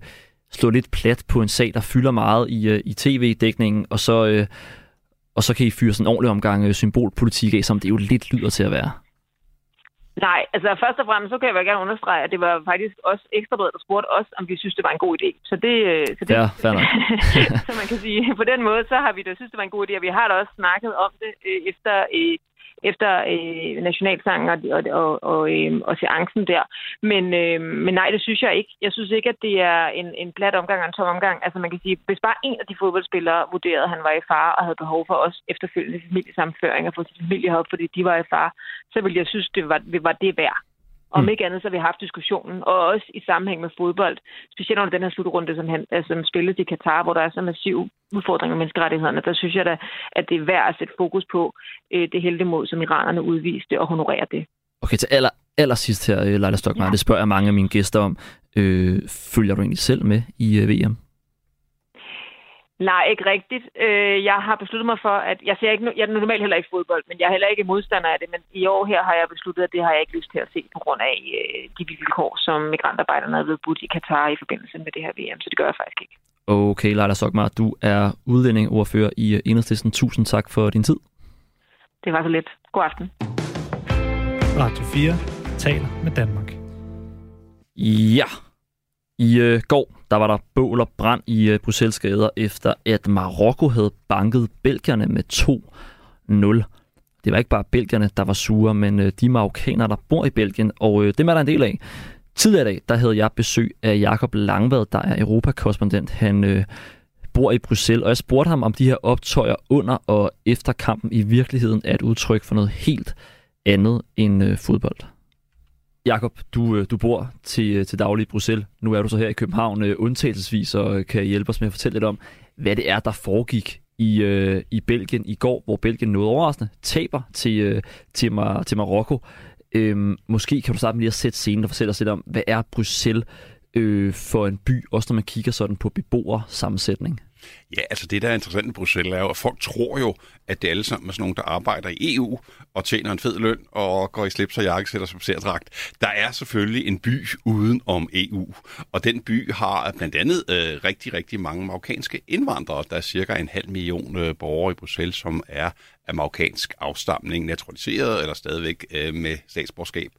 slå lidt plat på en sag, der fylder meget i, øh, i tv-dækningen, og så, øh, og så kan I fyre sådan en ordentlig omgang øh, symbolpolitik af, som det jo lidt lyder til at være. Nej, altså først og fremmest, så kan jeg vel gerne understrege, at det var faktisk også ekstrabladet, der spurgte os, om vi synes, det var en god idé. Så det, øh, så det ja, så man kan sige, på den måde, så har vi da synes, det var en god idé, og vi har da også snakket om det øh, efter efter øh, nationalsangen og, og, og, og, øh, og seancen der. Men, øh, men nej, det synes jeg ikke. Jeg synes ikke, at det er en, en plat omgang og en tom omgang. Altså man kan sige, hvis bare en af de fodboldspillere vurderede, at han var i fare og havde behov for os efterfølgende familiesamføring og få sin familie op, fordi de var i fare, så ville jeg synes, det var, det var det værd. Om mm. ikke andet, så har vi haft diskussionen, og også i sammenhæng med fodbold, specielt under den her slutrunde, som, han, altså, som spilles i Katar, hvor der er så massiv udfordring med menneskerettighederne, der synes jeg da, at det er værd at sætte fokus på øh, det mod, som iranerne udviste, og honorere det. Okay, til aller, aller sidst her, øh, Leila Stokmar, ja. det spørger jeg mange af mine gæster om. Øh, følger du egentlig selv med i uh, VM? Nej, ikke rigtigt. Øh, jeg har besluttet mig for, at jeg ser ikke, jeg er normalt heller ikke fodbold, men jeg er heller ikke modstander af det. Men i år her har jeg besluttet, at det har jeg ikke lyst til at se på grund af øh, de vilkår, som migrantarbejderne er blevet budt i Katar i forbindelse med det her VM. Så det gør jeg faktisk ikke. Okay, Leila Sokmar, du er udlændingordfører i øh, Enhedslisten. Tusind tak for din tid. Det var så lidt. God aften. Radio 4 taler med Danmark. Ja, i øh, går der var der bål og brand i øh, Bruxelles gader, efter at Marokko havde banket belgierne med 2-0. Det var ikke bare belgierne, der var sure, men øh, de marokkanere, der bor i Belgien, og øh, dem er der en del af. Tidligere i dag, der havde jeg besøg af Jakob Langvad, der er europakorrespondent. Han øh, bor i Bruxelles, og jeg spurgte ham, om de her optøjer under og efter kampen i virkeligheden er et udtryk for noget helt andet end øh, fodbold. Jakob, du, øh, du bor til, øh, til daglig i Bruxelles. Nu er du så her i København øh, undtagelsesvis, og øh, kan hjælpe os med at fortælle lidt om, hvad det er, der foregik i, øh, i Belgien i går, hvor Belgien noget overraskende taber til, øh, til, Mar- til Marokko. Øhm, måske kan du starte med lige at sætte scenen og fortælle os lidt om, hvad er Bruxelles øh, for en by, også når man kigger sådan på beboersammensætning? Ja, altså det, der er interessant i Bruxelles, er jo, at folk tror jo, at det alle sammen er sådan nogen, der arbejder i EU og tjener en fed løn og går i slips og jakkesæt og sig Der er selvfølgelig en by uden om EU, og den by har blandt andet øh, rigtig, rigtig mange marokkanske indvandrere. Der er cirka en halv million øh, borgere i Bruxelles, som er af marokkansk afstamning, naturaliseret eller stadigvæk øh, med statsborgerskab.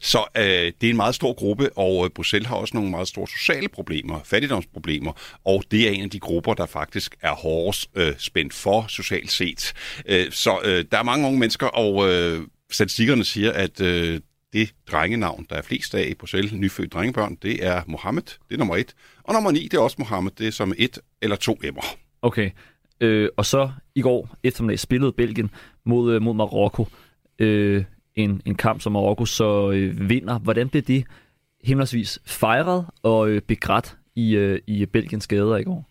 Så øh, det er en meget stor gruppe, og øh, Bruxelles har også nogle meget store sociale problemer, fattigdomsproblemer, og det er en af de grupper, der faktisk er hårdest øh, spændt for socialt set. Øh, så øh, der er mange unge mennesker, og øh, statistikkerne siger, at øh, det drengenavn, der er flest af i Bruxelles, nyfødt drengebørn, det er Mohammed, det er nummer et. Og nummer ni, det er også Mohammed, det er som et eller to emmer. Okay, øh, og så i går eftermiddag spillede Belgien mod, øh, mod Marokko. Øh, en, en kamp, som Marokko så øh, vinder. Hvordan blev det himmelensvis fejret og øh, begrædt i, øh, i Belgiens gader i går?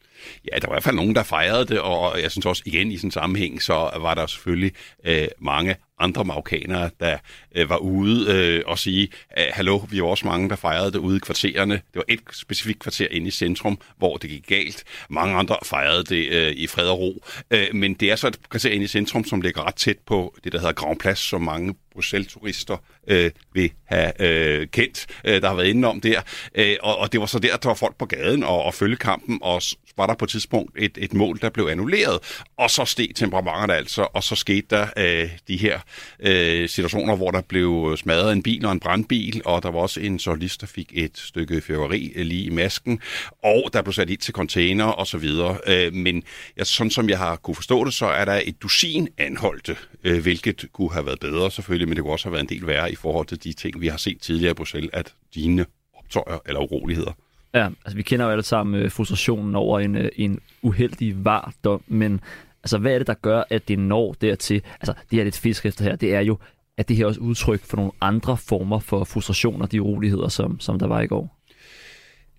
Ja, der var i hvert fald nogen, der fejrede det, og jeg synes også igen i sådan en sammenhæng, så var der selvfølgelig øh, mange andre marokkanere, der øh, var ude øh, og sige, hallo, vi var også mange, der fejrede det ude i kvartererne. Det var et specifikt kvarter inde i centrum, hvor det gik galt. Mange andre fejrede det øh, i fred og ro. Øh, men det er så et kvarter inde i centrum, som ligger ret tæt på det, der hedder Grand Place, som mange Bruxelles-turister øh, vil have øh, kendt, øh, der har været inde om der. Øh, og, og det var så der, der var folk på gaden og, og følge kampen, og var der på et tidspunkt et, et mål, der blev annulleret, og så steg temperamentet altså, og så skete der øh, de her øh, situationer, hvor der blev smadret en bil og en brandbil, og der var også en journalist, der fik et stykke fyrværkeri øh, lige i masken, og der blev sat ind til container og så videre. Øh, men ja, sådan som jeg har kunne forstå det, så er der et dusin anholdte, øh, hvilket kunne have været bedre selvfølgelig, men det kunne også have været en del værre i forhold til de ting, vi har set tidligere i Bruxelles, at dine optøjer eller uroligheder. Ja, altså vi kender jo alle sammen øh, frustrationen over en, øh, en uheldig vardom, men altså hvad er det, der gør, at det når dertil? Altså det her lidt fisk efter her, det er jo, at det her også udtryk for nogle andre former for frustrationer, de uroligheder, som, som der var i går.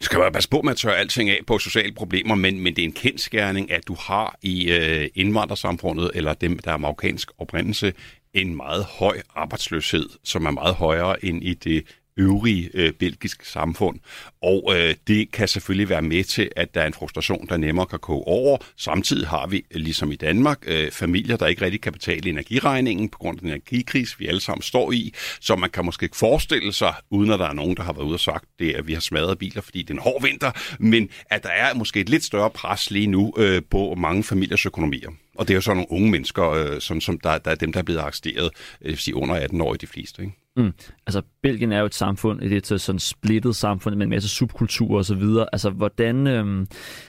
Du skal bare passe på med at tørre alting af på sociale problemer, men, men det er en kendskærning, at du har i øh, indvandrersamfundet, eller dem, der er marokkansk oprindelse, en meget høj arbejdsløshed, som er meget højere end i det øvrige øh, belgiske samfund. Og øh, det kan selvfølgelig være med til, at der er en frustration, der nemmere kan koge over. Samtidig har vi, øh, ligesom i Danmark, øh, familier, der ikke rigtig kan betale energiregningen på grund af den energikris, vi alle sammen står i. Så man kan måske ikke forestille sig, uden at der er nogen, der har været ude og sagt, det at vi har smadret biler, fordi det er en hård vinter, men at der er måske et lidt større pres lige nu øh, på mange familiers økonomier. Og det er jo så nogle unge mennesker, øh, som, som der, der er dem, der er blevet arresteret, øh, sige under 18 år i de fleste. Ikke? Mm. Altså, Belgien er jo et samfund, et, et sådan splittet samfund med en masse subkulturer og så videre. Altså, hvordan, øhm,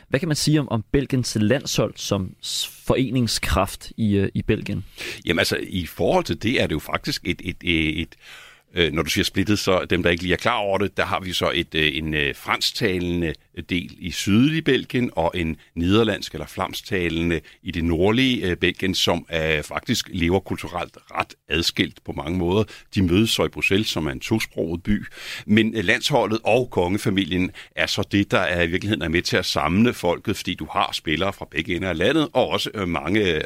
hvad kan man sige om, om Belgiens landshold som foreningskraft i, øh, i Belgien? Jamen altså, i forhold til det er det jo faktisk et, et, et, et Øh, når du siger splittet, så dem, der ikke lige er klar over det, der har vi så et, øh, en øh, fransktalende øh, del i sydlige Belgien og en nederlandsk eller flamstalende i det nordlige øh, Belgien, som øh, faktisk lever kulturelt ret adskilt på mange måder. De mødes så i Bruxelles, som er en tosproget by. Men øh, landsholdet og kongefamilien er så det, der er i virkeligheden er med til at samle folket, fordi du har spillere fra begge ender af landet, og også mange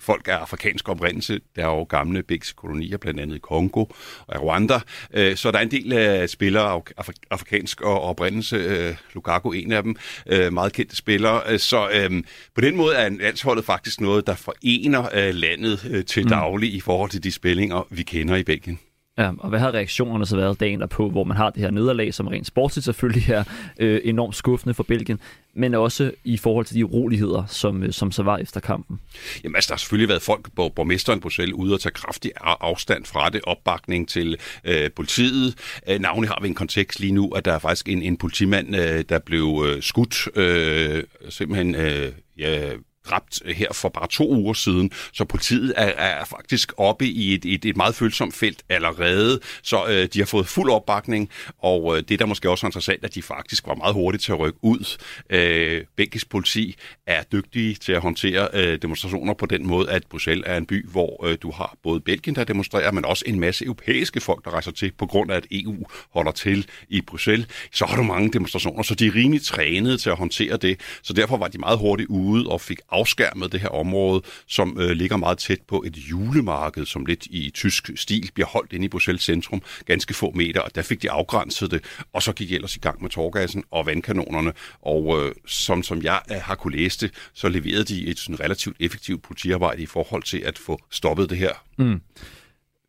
folk af afrikansk oprindelse. Der er jo gamle begge kolonier, blandt andet i Kongo og Rwanda. Øh, så der er en del af spillere af afrikansk oprindelse. Øh, Lukaku en af dem. Øh, meget kendte spillere. Så øh, på den måde er landsholdet faktisk noget, der forener øh, landet øh, til mm. daglig i forhold til de spillinger, vi kender i Belgien. Ja, og hvad har reaktionerne så været dagen derpå, hvor man har det her nederlag, som rent sportsligt selvfølgelig er øh, enormt skuffende for Belgien, men også i forhold til de uroligheder, som, øh, som så var efter kampen? Jamen altså, der har selvfølgelig været folk, på borgmesteren på selv ude og tage kraftig afstand fra det, opbakning til øh, politiet. Øh, navnlig har vi en kontekst lige nu, at der er faktisk en, en politimand, øh, der blev øh, skudt, øh, simpelthen øh, ja, dræbt øh, her for bare to uger siden. Så politiet er, er faktisk oppe i et, et, et meget følsomt felt allerede, så øh, de har fået fuld opbakning, og øh, det der måske også er interessant, at de faktisk var meget hurtige til at rykke ud. Øh, Belgisk politi er dygtige til at håndtere øh, demonstrationer på den måde, at Bruxelles er en by, hvor øh, du har både Belgien, der demonstrerer, men også en masse europæiske folk, der rejser til, på grund af, at EU holder til i Bruxelles. Så har du mange demonstrationer, så de er rimelig trænet til at håndtere det. Så derfor var de meget hurtigt ude og fik afskærmet det her område, som øh, ligger meget tæt på et julemarked, som lidt i tysk stil bliver holdt inde i Bruxelles centrum, ganske få meter, og der fik de afgrænset det, og så gik de ellers i gang med tårgassen og vandkanonerne, og øh, som, som jeg øh, har kunne læse det, så leverede de et sådan relativt effektivt politiarbejde i forhold til at få stoppet det her. Mm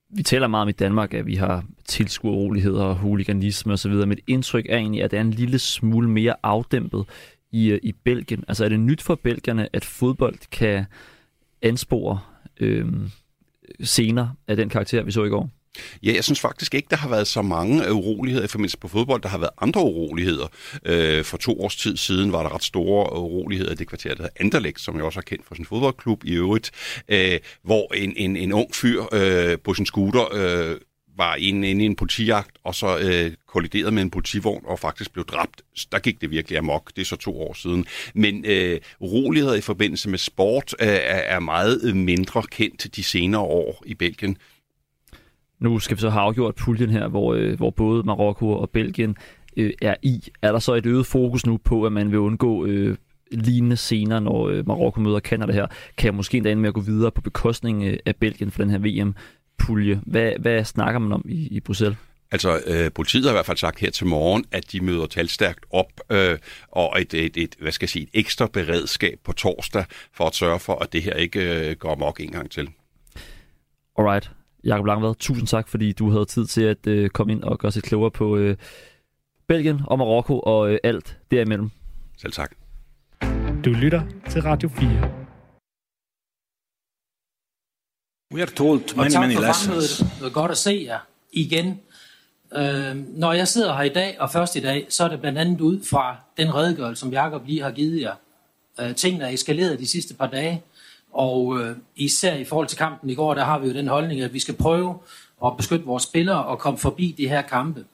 vi taler meget om i Danmark, at vi har tilskueroligheder og huliganisme osv., men et indtryk er egentlig, at det er en lille smule mere afdæmpet i, øh, i Belgien? Altså er det nyt for belgierne, at fodbold kan anspore øh, scener af den karakter, vi så i går? Ja, jeg synes faktisk ikke, der har været så mange uroligheder i forbindelse på fodbold. Der har været andre uroligheder. Øh, for to års tid siden var der ret store uroligheder i det kvarter, der hedder Anderlecht, som jeg også har kendt fra sin fodboldklub i øvrigt, øh, hvor en, en, en ung fyr øh, på sin scooter øh, var inde, inde i en politijagt, og så øh, kolliderede med en politivogn og faktisk blev dræbt. Der gik det virkelig amok. Det er så to år siden. Men øh, rolighed i forbindelse med sport øh, er meget øh, mindre kendt de senere år i Belgien. Nu skal vi så have afgjort puljen her, hvor, øh, hvor både Marokko og Belgien øh, er i. Er der så et øget fokus nu på, at man vil undgå øh, lignende scener, når øh, Marokko møder Canada her? Kan jeg måske endda med at gå videre på bekostning øh, af Belgien for den her VM? Pulje. Hvad, hvad snakker man om i, i Bruxelles? Altså, øh, politiet har i hvert fald sagt her til morgen, at de møder talstærkt op, øh, og et, et, et, hvad skal jeg sige, et ekstra beredskab på torsdag, for at sørge for, at det her ikke øh, går mok en gang til. Alright. Jakob Langvad, tusind tak, fordi du havde tid til at øh, komme ind og gøre sig klogere på øh, Belgien og Marokko og øh, alt derimellem. Selv tak. Du lytter til Radio 4. We are told many, many lessons. Det er godt at se jer igen. Øh, når jeg sidder her i dag, og først i dag, så er det blandt andet ud fra den redegørelse, som Jacob lige har givet jer. Øh, tingene er eskaleret de sidste par dage, og øh, især i forhold til kampen i går, der har vi jo den holdning, at vi skal prøve at beskytte vores spillere og komme forbi de her kampe.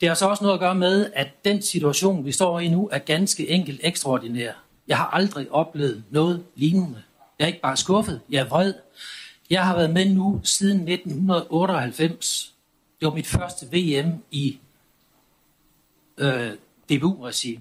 Det har så også noget at gøre med, at den situation, vi står i nu, er ganske enkelt ekstraordinær. Jeg har aldrig oplevet noget lignende. Jeg er ikke bare skuffet, jeg er vred. Jeg har været med nu siden 1998. Det var mit første VM i øh, DBU-regi.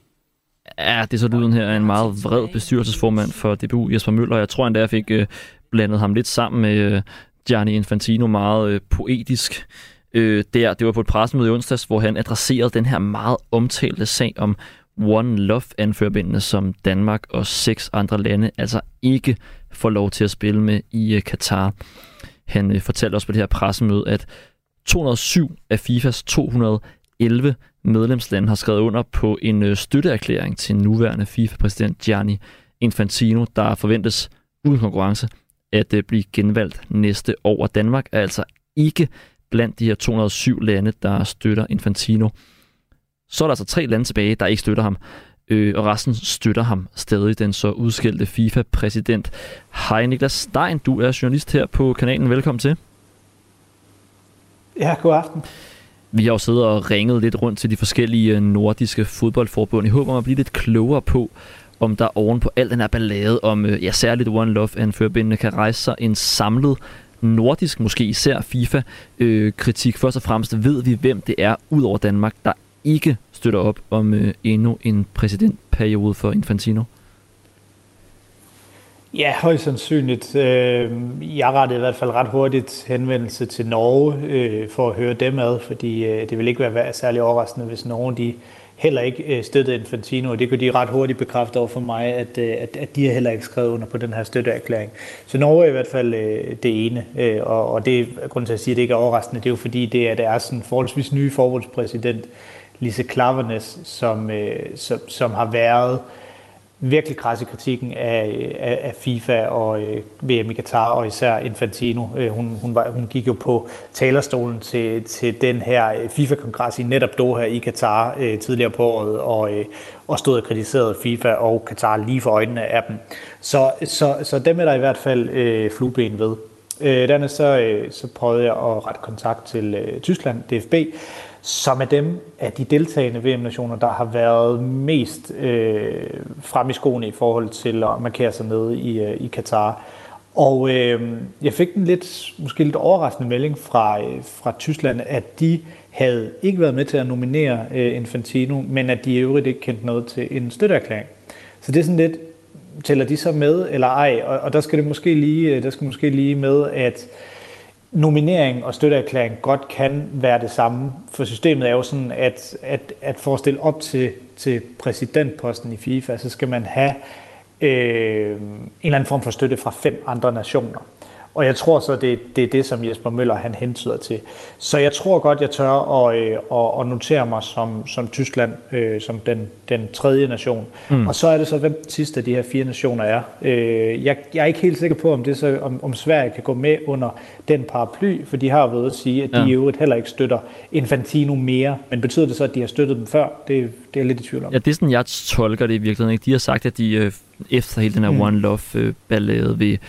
Ja, det er så lyden her af en meget vred bestyrelsesformand for DBU, Jesper Møller. Jeg tror endda, jeg fik øh, blandet ham lidt sammen med øh, Gianni Infantino meget øh, poetisk. Øh, der, det var på et pressemøde i onsdags, hvor han adresserede den her meget omtalte sag om One Love-anførbindene, som Danmark og seks andre lande altså ikke får lov til at spille med i øh, uh, Katar. Han uh, fortalte også på det her pressemøde, at 207 af FIFAs 211 medlemslande har skrevet under på en øh, støtteerklæring til nuværende FIFA-præsident Gianni Infantino, der forventes uden konkurrence at blive genvalgt næste år. Danmark er altså ikke blandt de her 207 lande, der støtter Infantino. Så er der altså tre lande tilbage, der ikke støtter ham, øh, og resten støtter ham stadig, den så udskældte FIFA-præsident. Hej Niklas Stein, du er journalist her på kanalen. Velkommen til. Ja, god aften. Vi har jo siddet og ringet lidt rundt til de forskellige øh, nordiske fodboldforbund i håb om at blive lidt klogere på, om der oven på al den her ballade om øh, ja, særligt One Love anførbindende kan rejse sig en samlet nordisk, måske især FIFA-kritik. Øh, Først og fremmest ved vi, hvem det er, ud over Danmark, der ikke støtter op om øh, endnu en præsidentperiode for Infantino? Ja, højst sandsynligt. Øh, jeg rettede i hvert fald ret hurtigt henvendelse til Norge øh, for at høre dem ad, fordi øh, det vil ikke være særlig overraskende, hvis Norge de heller ikke støttede Infantino, og det kunne de ret hurtigt bekræfte over for mig, at, at, at de har heller ikke skrevet under på den her støtteerklæring. Så Norge er i hvert fald det ene, og, og det er grunden til at sige, at det ikke er overraskende, det er jo fordi, det er, det sådan forholdsvis nye forbundspræsident, Lise Klavernes, som, øh, som, som har været virkelig kras i kritikken af, af, af FIFA og øh, VM i Qatar, og især Infantino. Øh, hun, hun, var, hun gik jo på talerstolen til, til den her øh, FIFA-kongres i netop Doha i Qatar øh, tidligere på året, og, øh, og stod og kritiserede FIFA og Qatar lige for øjnene af dem. Så, så, så dem er der i hvert fald øh, flueben ved. Øh, dernæst så, øh, så prøvede jeg at rette kontakt til øh, Tyskland, DFB, som er dem af de deltagende VM-nationer, der har været mest øh, frem i skoene i forhold til at markere sig nede i, øh, i Katar. Og øh, jeg fik en lidt, måske lidt overraskende melding fra, øh, fra Tyskland, at de havde ikke været med til at nominere øh, Infantino, men at de i øvrigt ikke kendte noget til en støtteerklæring. Så det er sådan lidt, tæller de så med eller ej? Og, og der skal det måske lige, øh, der skal måske lige med, at nominering og støtteerklæring godt kan være det samme. For systemet er jo sådan, at, at, at for at stille op til, til præsidentposten i FIFA, så skal man have øh, en eller anden form for støtte fra fem andre nationer. Og jeg tror så, det, det er det, som Jesper Møller han hentyder til. Så jeg tror godt, jeg tør at, øh, at, at notere mig som, som Tyskland, øh, som den, den tredje nation. Mm. Og så er det så, hvem sidste af de her fire nationer er. Øh, jeg, jeg er ikke helt sikker på, om, det så, om, om Sverige kan gå med under den paraply, for de har været at sige, at de ja. i øvrigt heller ikke støtter Infantino mere. Men betyder det så, at de har støttet dem før? Det, det er jeg lidt i tvivl om. Ja, det er sådan, jeg tolker det i virkeligheden. Ikke? De har sagt, at de øh, efter hele den her mm. One Love-ballade vil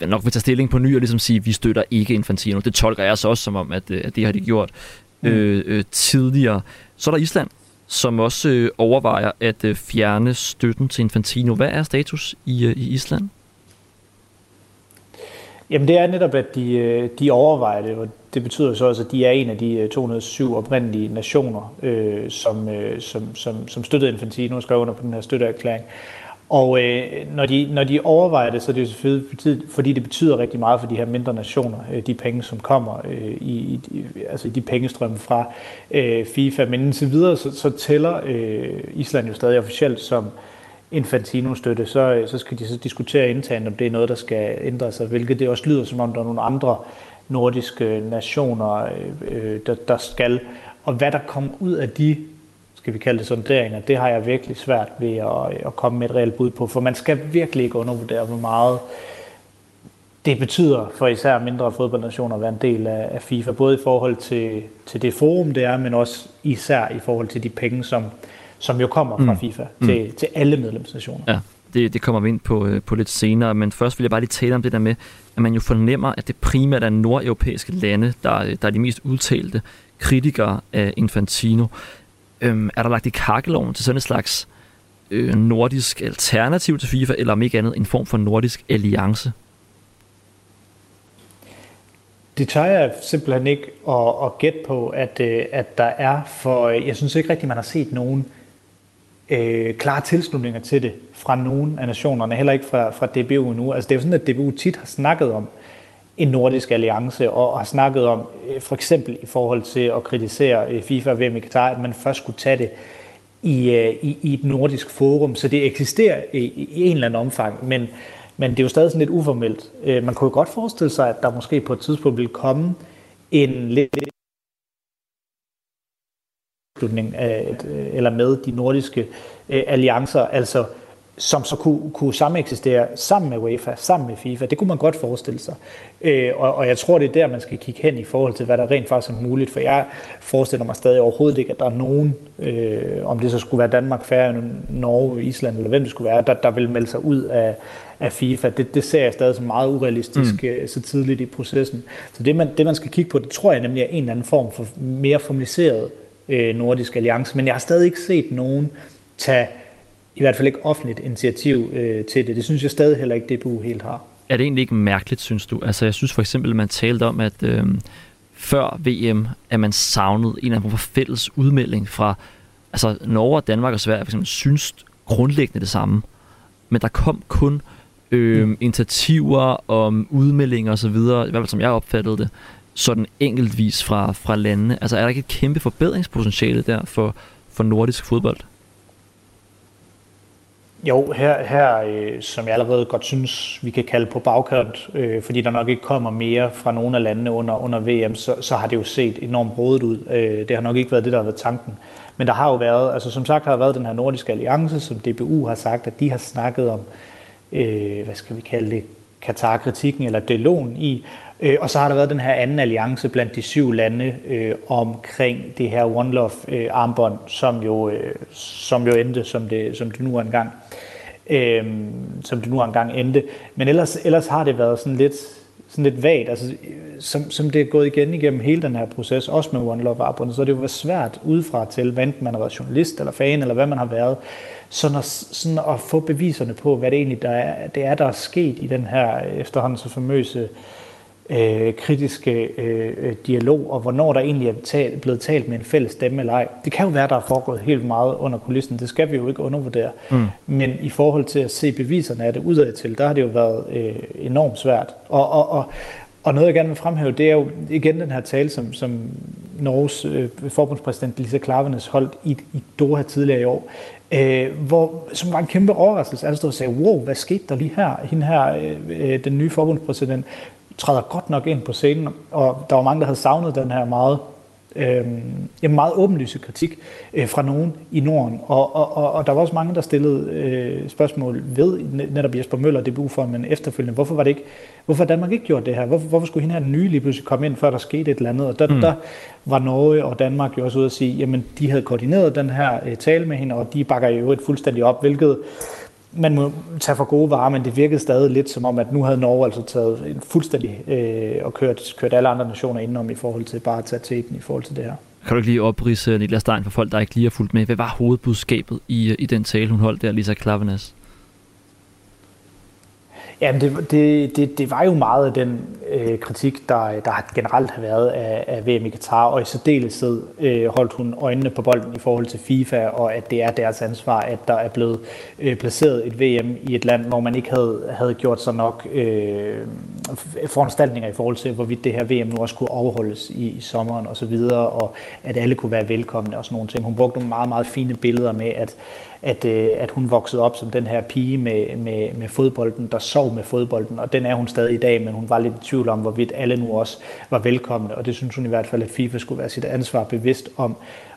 nok vil tage stilling på ny og ligesom sige, at vi støtter ikke Infantino. Det tolker jeg så også som om, at, øh, at det har de gjort mm. øh, øh, tidligere. Så er der Island, som også øh, overvejer at øh, fjerne støtten til Infantino. Hvad er status i, øh, i Island? Jamen det er netop, at de, øh, de overvejer det, og det betyder så også, at de er en af de 207 øh, oprindelige nationer, øh, som, øh, som, som, som støttede Infantino og skrev under på den her støtteerklæring. Og øh, når, de, når de overvejer det, så er det selvfølgelig fordi det betyder rigtig meget for de her mindre nationer, øh, de penge, som kommer øh, i, i, altså de pengestrømme fra øh, FIFA. Men indtil videre, så, så tæller øh, Island jo stadig officielt som Infantino-støtte. Så, øh, så skal de så diskutere internt, om det er noget, der skal ændre sig, hvilket det også lyder, som om der er nogle andre nordiske nationer, øh, øh der, der skal. Og hvad der kommer ud af de skal vi kalde det sonderinger, det har jeg virkelig svært ved at, at komme med et reelt bud på, for man skal virkelig ikke undervurdere, hvor meget det betyder for især mindre fodboldnationer at være en del af, FIFA, både i forhold til, til det forum, det er, men også især i forhold til de penge, som, som jo kommer fra mm. FIFA mm. til, til alle medlemsnationer. Ja, det, det kommer vi ind på, øh, på lidt senere, men først vil jeg bare lige tale om det der med, at man jo fornemmer, at det primært er nordeuropæiske lande, der, der er de mest udtalte kritikere af Infantino. Øhm, er der lagt i kakkeloven til sådan et slags øh, nordisk alternativ til FIFA, eller om ikke andet en form for nordisk alliance? Det tør jeg simpelthen ikke at, at gætte på, at, øh, at der er, for øh, jeg synes ikke rigtigt, man har set nogen øh, klare tilslutninger til det fra nogen af nationerne, heller ikke fra, fra DBU nu. Altså det er jo sådan, at DBU tit har snakket om, en nordisk alliance og har snakket om, øh, for eksempel i forhold til at kritisere øh, FIFA og VM i Katar, at man først skulle tage det i, øh, i, i et nordisk forum. Så det eksisterer i, i en eller anden omfang, men, men det er jo stadig sådan lidt uformelt. Man kunne jo godt forestille sig, at der måske på et tidspunkt vil komme en lidt eller med de nordiske alliancer, altså som så kunne, kunne sameksistere sammen med UEFA, sammen med FIFA. Det kunne man godt forestille sig. Øh, og, og jeg tror, det er der, man skal kigge hen i forhold til, hvad der rent faktisk er muligt. For jeg forestiller mig stadig overhovedet ikke, at der er nogen, øh, om det så skulle være Danmark, Færøerne, Norge, Island, eller hvem det skulle være, der, der vil melde sig ud af, af FIFA. Det, det ser jeg stadig som meget urealistisk mm. Øh, så tidligt i processen. Så det man, det, man skal kigge på, det tror jeg nemlig er en eller anden form for mere formaliseret øh, nordisk alliance. Men jeg har stadig ikke set nogen tage i hvert fald ikke offentligt initiativ øh, til det. Det synes jeg stadig heller ikke, DBU helt har. Er det egentlig ikke mærkeligt, synes du? Altså, jeg synes for eksempel, at man talte om, at øh, før VM, at man savnede en eller anden form for fælles udmelding fra altså Norge, Danmark og Sverige for eksempel synes grundlæggende det samme. Men der kom kun øh, mm. initiativer om udmeldinger osv., i hvert fald som jeg opfattede det, sådan enkeltvis fra, fra landene? Altså er der ikke et kæmpe forbedringspotentiale der for, for nordisk fodbold? Jo, her, her øh, som jeg allerede godt synes, vi kan kalde på bagkant, øh, fordi der nok ikke kommer mere fra nogle af landene under, under VM, så, så har det jo set enormt rådet ud. Øh, det har nok ikke været det, der har været tanken. Men der har jo været, altså som sagt har der været den her nordiske alliance, som DBU har sagt, at de har snakket om, øh, hvad skal vi kalde det, Katar-kritikken eller dialogen i, Øh, og så har der været den her anden alliance blandt de syv lande øh, omkring det her One Love øh, armbånd, som jo, øh, som jo endte, som det, som det nu engang øh, som det nu engang endte. Men ellers, ellers har det været sådan lidt, sådan lidt vagt, altså, som, som det er gået igen igennem hele den her proces, også med One Love armbåndet, så det jo været svært udefra til, hvad enten man har været journalist eller fan, eller hvad man har været, sådan at, sådan at få beviserne på, hvad det egentlig der er, det er, der er sket i den her øh, efterhånden så famøse øh, øh, kritiske øh, dialog, og hvornår der egentlig er talt, blevet talt med en fælles stemme eller ej. Det kan jo være, der er foregået helt meget under kulissen. Det skal vi jo ikke undervurdere. Mm. Men i forhold til at se beviserne af det udad til, der har det jo været øh, enormt svært. Og, og, og, og noget, jeg gerne vil fremhæve, det er jo igen den her tale, som, som Norges øh, forbundspræsident Lisa Klavenes holdt i, i Doha tidligere i år, øh, hvor, som var en kæmpe overraskelse. Altså stod og sagde, wow, hvad skete der lige her? Hende her, øh, øh den nye forbundspræsident, træder godt nok ind på scenen, og der var mange, der havde savnet den her meget, øh, en meget åbenlyse kritik øh, fra nogen i Norden. Og, og, og, og der var også mange, der stillede øh, spørgsmål ved netop Jesper Møller, DBU for, men efterfølgende, hvorfor var det ikke, hvorfor Danmark ikke gjort det her? Hvorfor, hvorfor skulle hende her nye lige pludselig komme ind, før der skete et eller andet? Og der, mm. der var Norge og Danmark jo også ude at sige, jamen de havde koordineret den her øh, tale med hende, og de bakker jo et fuldstændig op, hvilket man må tage for gode varer, men det virkede stadig lidt som om, at nu havde Norge altså taget en fuldstændig øh, og kørt, kørt alle andre nationer indenom i forhold til bare at tage teten i forhold til det her. Kan du ikke lige oprise øh, Niklas Stein for folk, der ikke lige har fulgt med? Hvad var hovedbudskabet i, øh, i den tale, hun holdt der, Lisa Klavenes? Jamen, det, det, det, det var jo meget af den øh, kritik, der, der generelt har været af, af VM i Katar, og i særdeleshed øh, holdt hun øjnene på bolden i forhold til FIFA, og at det er deres ansvar, at der er blevet øh, placeret et VM i et land, hvor man ikke havde, havde gjort sig nok øh, foranstaltninger i forhold til, hvorvidt det her VM nu også kunne overholdes i, i sommeren og så videre, og at alle kunne være velkomne og sådan nogle ting. Hun brugte nogle meget, meget fine billeder med, at at, øh, at hun voksede op som den her pige med, med, med fodbolden, der sov med fodbolden, og den er hun stadig i dag, men hun var lidt i tvivl om, hvorvidt alle nu også var velkomne, og det synes hun i hvert fald, at FIFA skulle være sit ansvar bevidst om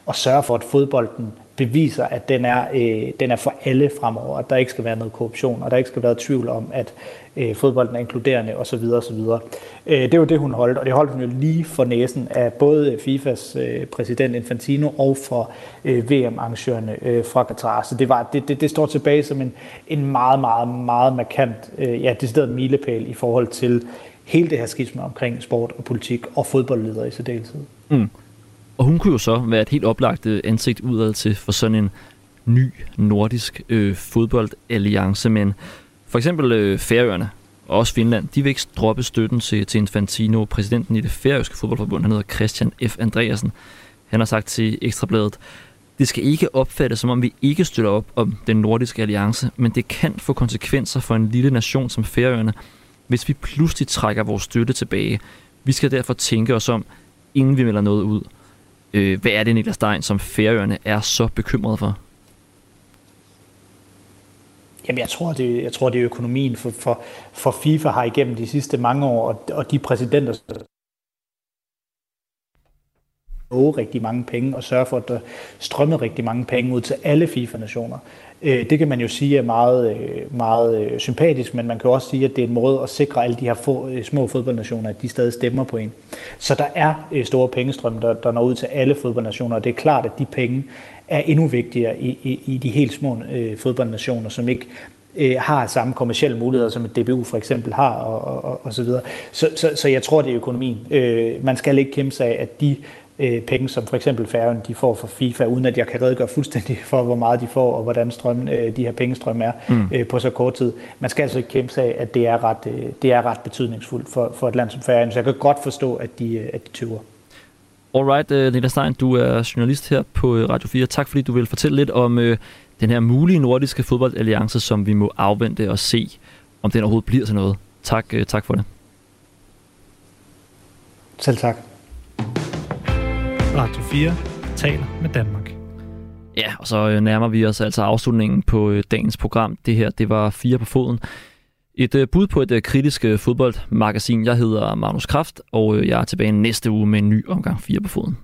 at sørge for, at fodbolden beviser, at den er, øh, den er for alle fremover, at der ikke skal være noget korruption, og der ikke skal være tvivl om, at øh, fodbolden er inkluderende osv. osv. Øh, det var det, hun holdt, og det holdt hun jo lige for næsen af både FIFAs øh, præsident Infantino og for øh, VM-arrangørerne øh, fra Qatar. Så det, var, det, det, det står tilbage som en, en meget, meget, meget markant, øh, ja, decideret milepæl i forhold til hele det her skisme omkring sport og politik og fodboldledere i særdeleshed. Mm. Og hun kunne jo så være et helt oplagt øh, ansigt udad til for sådan en ny nordisk øh, fodboldalliance, men for eksempel øh, Færøerne og også Finland, de vil ikke droppe støtten til, til Infantino. Præsidenten i det færøske fodboldforbund, han hedder Christian F. Andreasen. Han har sagt til Ekstrabladet, det skal ikke opfattes som om vi ikke støtter op om den nordiske alliance, men det kan få konsekvenser for en lille nation som Færøerne, hvis vi pludselig trækker vores støtte tilbage. Vi skal derfor tænke os om, inden vi melder noget ud. Øh, hvad er det, Niklas Stein, som Færøerne er så bekymret for? Jamen, jeg tror, det, jeg tror, det er økonomien. For, for, for FIFA har igennem de sidste mange år, og, og de præsidenter, rigtig mange penge og sørge for, at der strømmer rigtig mange penge ud til alle FIFA-nationer. Øh, det kan man jo sige er meget, øh, meget øh, sympatisk, men man kan også sige, at det er en måde at sikre alle de her få, små fodboldnationer, at de stadig stemmer på en. Så der er store pengestrøm, der, der når ud til alle fodboldnationer, og det er klart, at de penge er endnu vigtigere i, i, i de helt små øh, fodboldnationer, som ikke øh, har samme kommersielle muligheder, som et DBU for eksempel har, og, og, og så videre. Så, så, så jeg tror, det er økonomien. Øh, man skal ikke kæmpe sig af, at de øh, penge, som for eksempel Færøen de får fra FIFA, uden at jeg kan redegøre fuldstændig for, hvor meget de får, og hvordan strøm, øh, de her pengestrøm er mm. øh, på så kort tid. Man skal altså ikke kæmpe sig af, at det er ret, øh, det er ret betydningsfuldt for, for et land som Færøen, så jeg kan godt forstå, at de, øh, at de tøver. Alright, uh, Nina Stein, du er journalist her på øh, Radio 4. Tak fordi du vil fortælle lidt om uh, den her mulige nordiske fodboldalliance, som vi må afvente og se, om den overhovedet bliver til noget. Tak, øh, tak for det. Selv tak. Radio 4 taler med Danmark. Ja, og så øh, nærmer vi os altså afslutningen på øh, dagens program. Det her, det var Fire på foden. Et øh, bud på et øh, kritisk øh, fodboldmagasin. Jeg hedder Magnus Kraft, og jeg er tilbage næste uge med en ny omgang Fire på foden.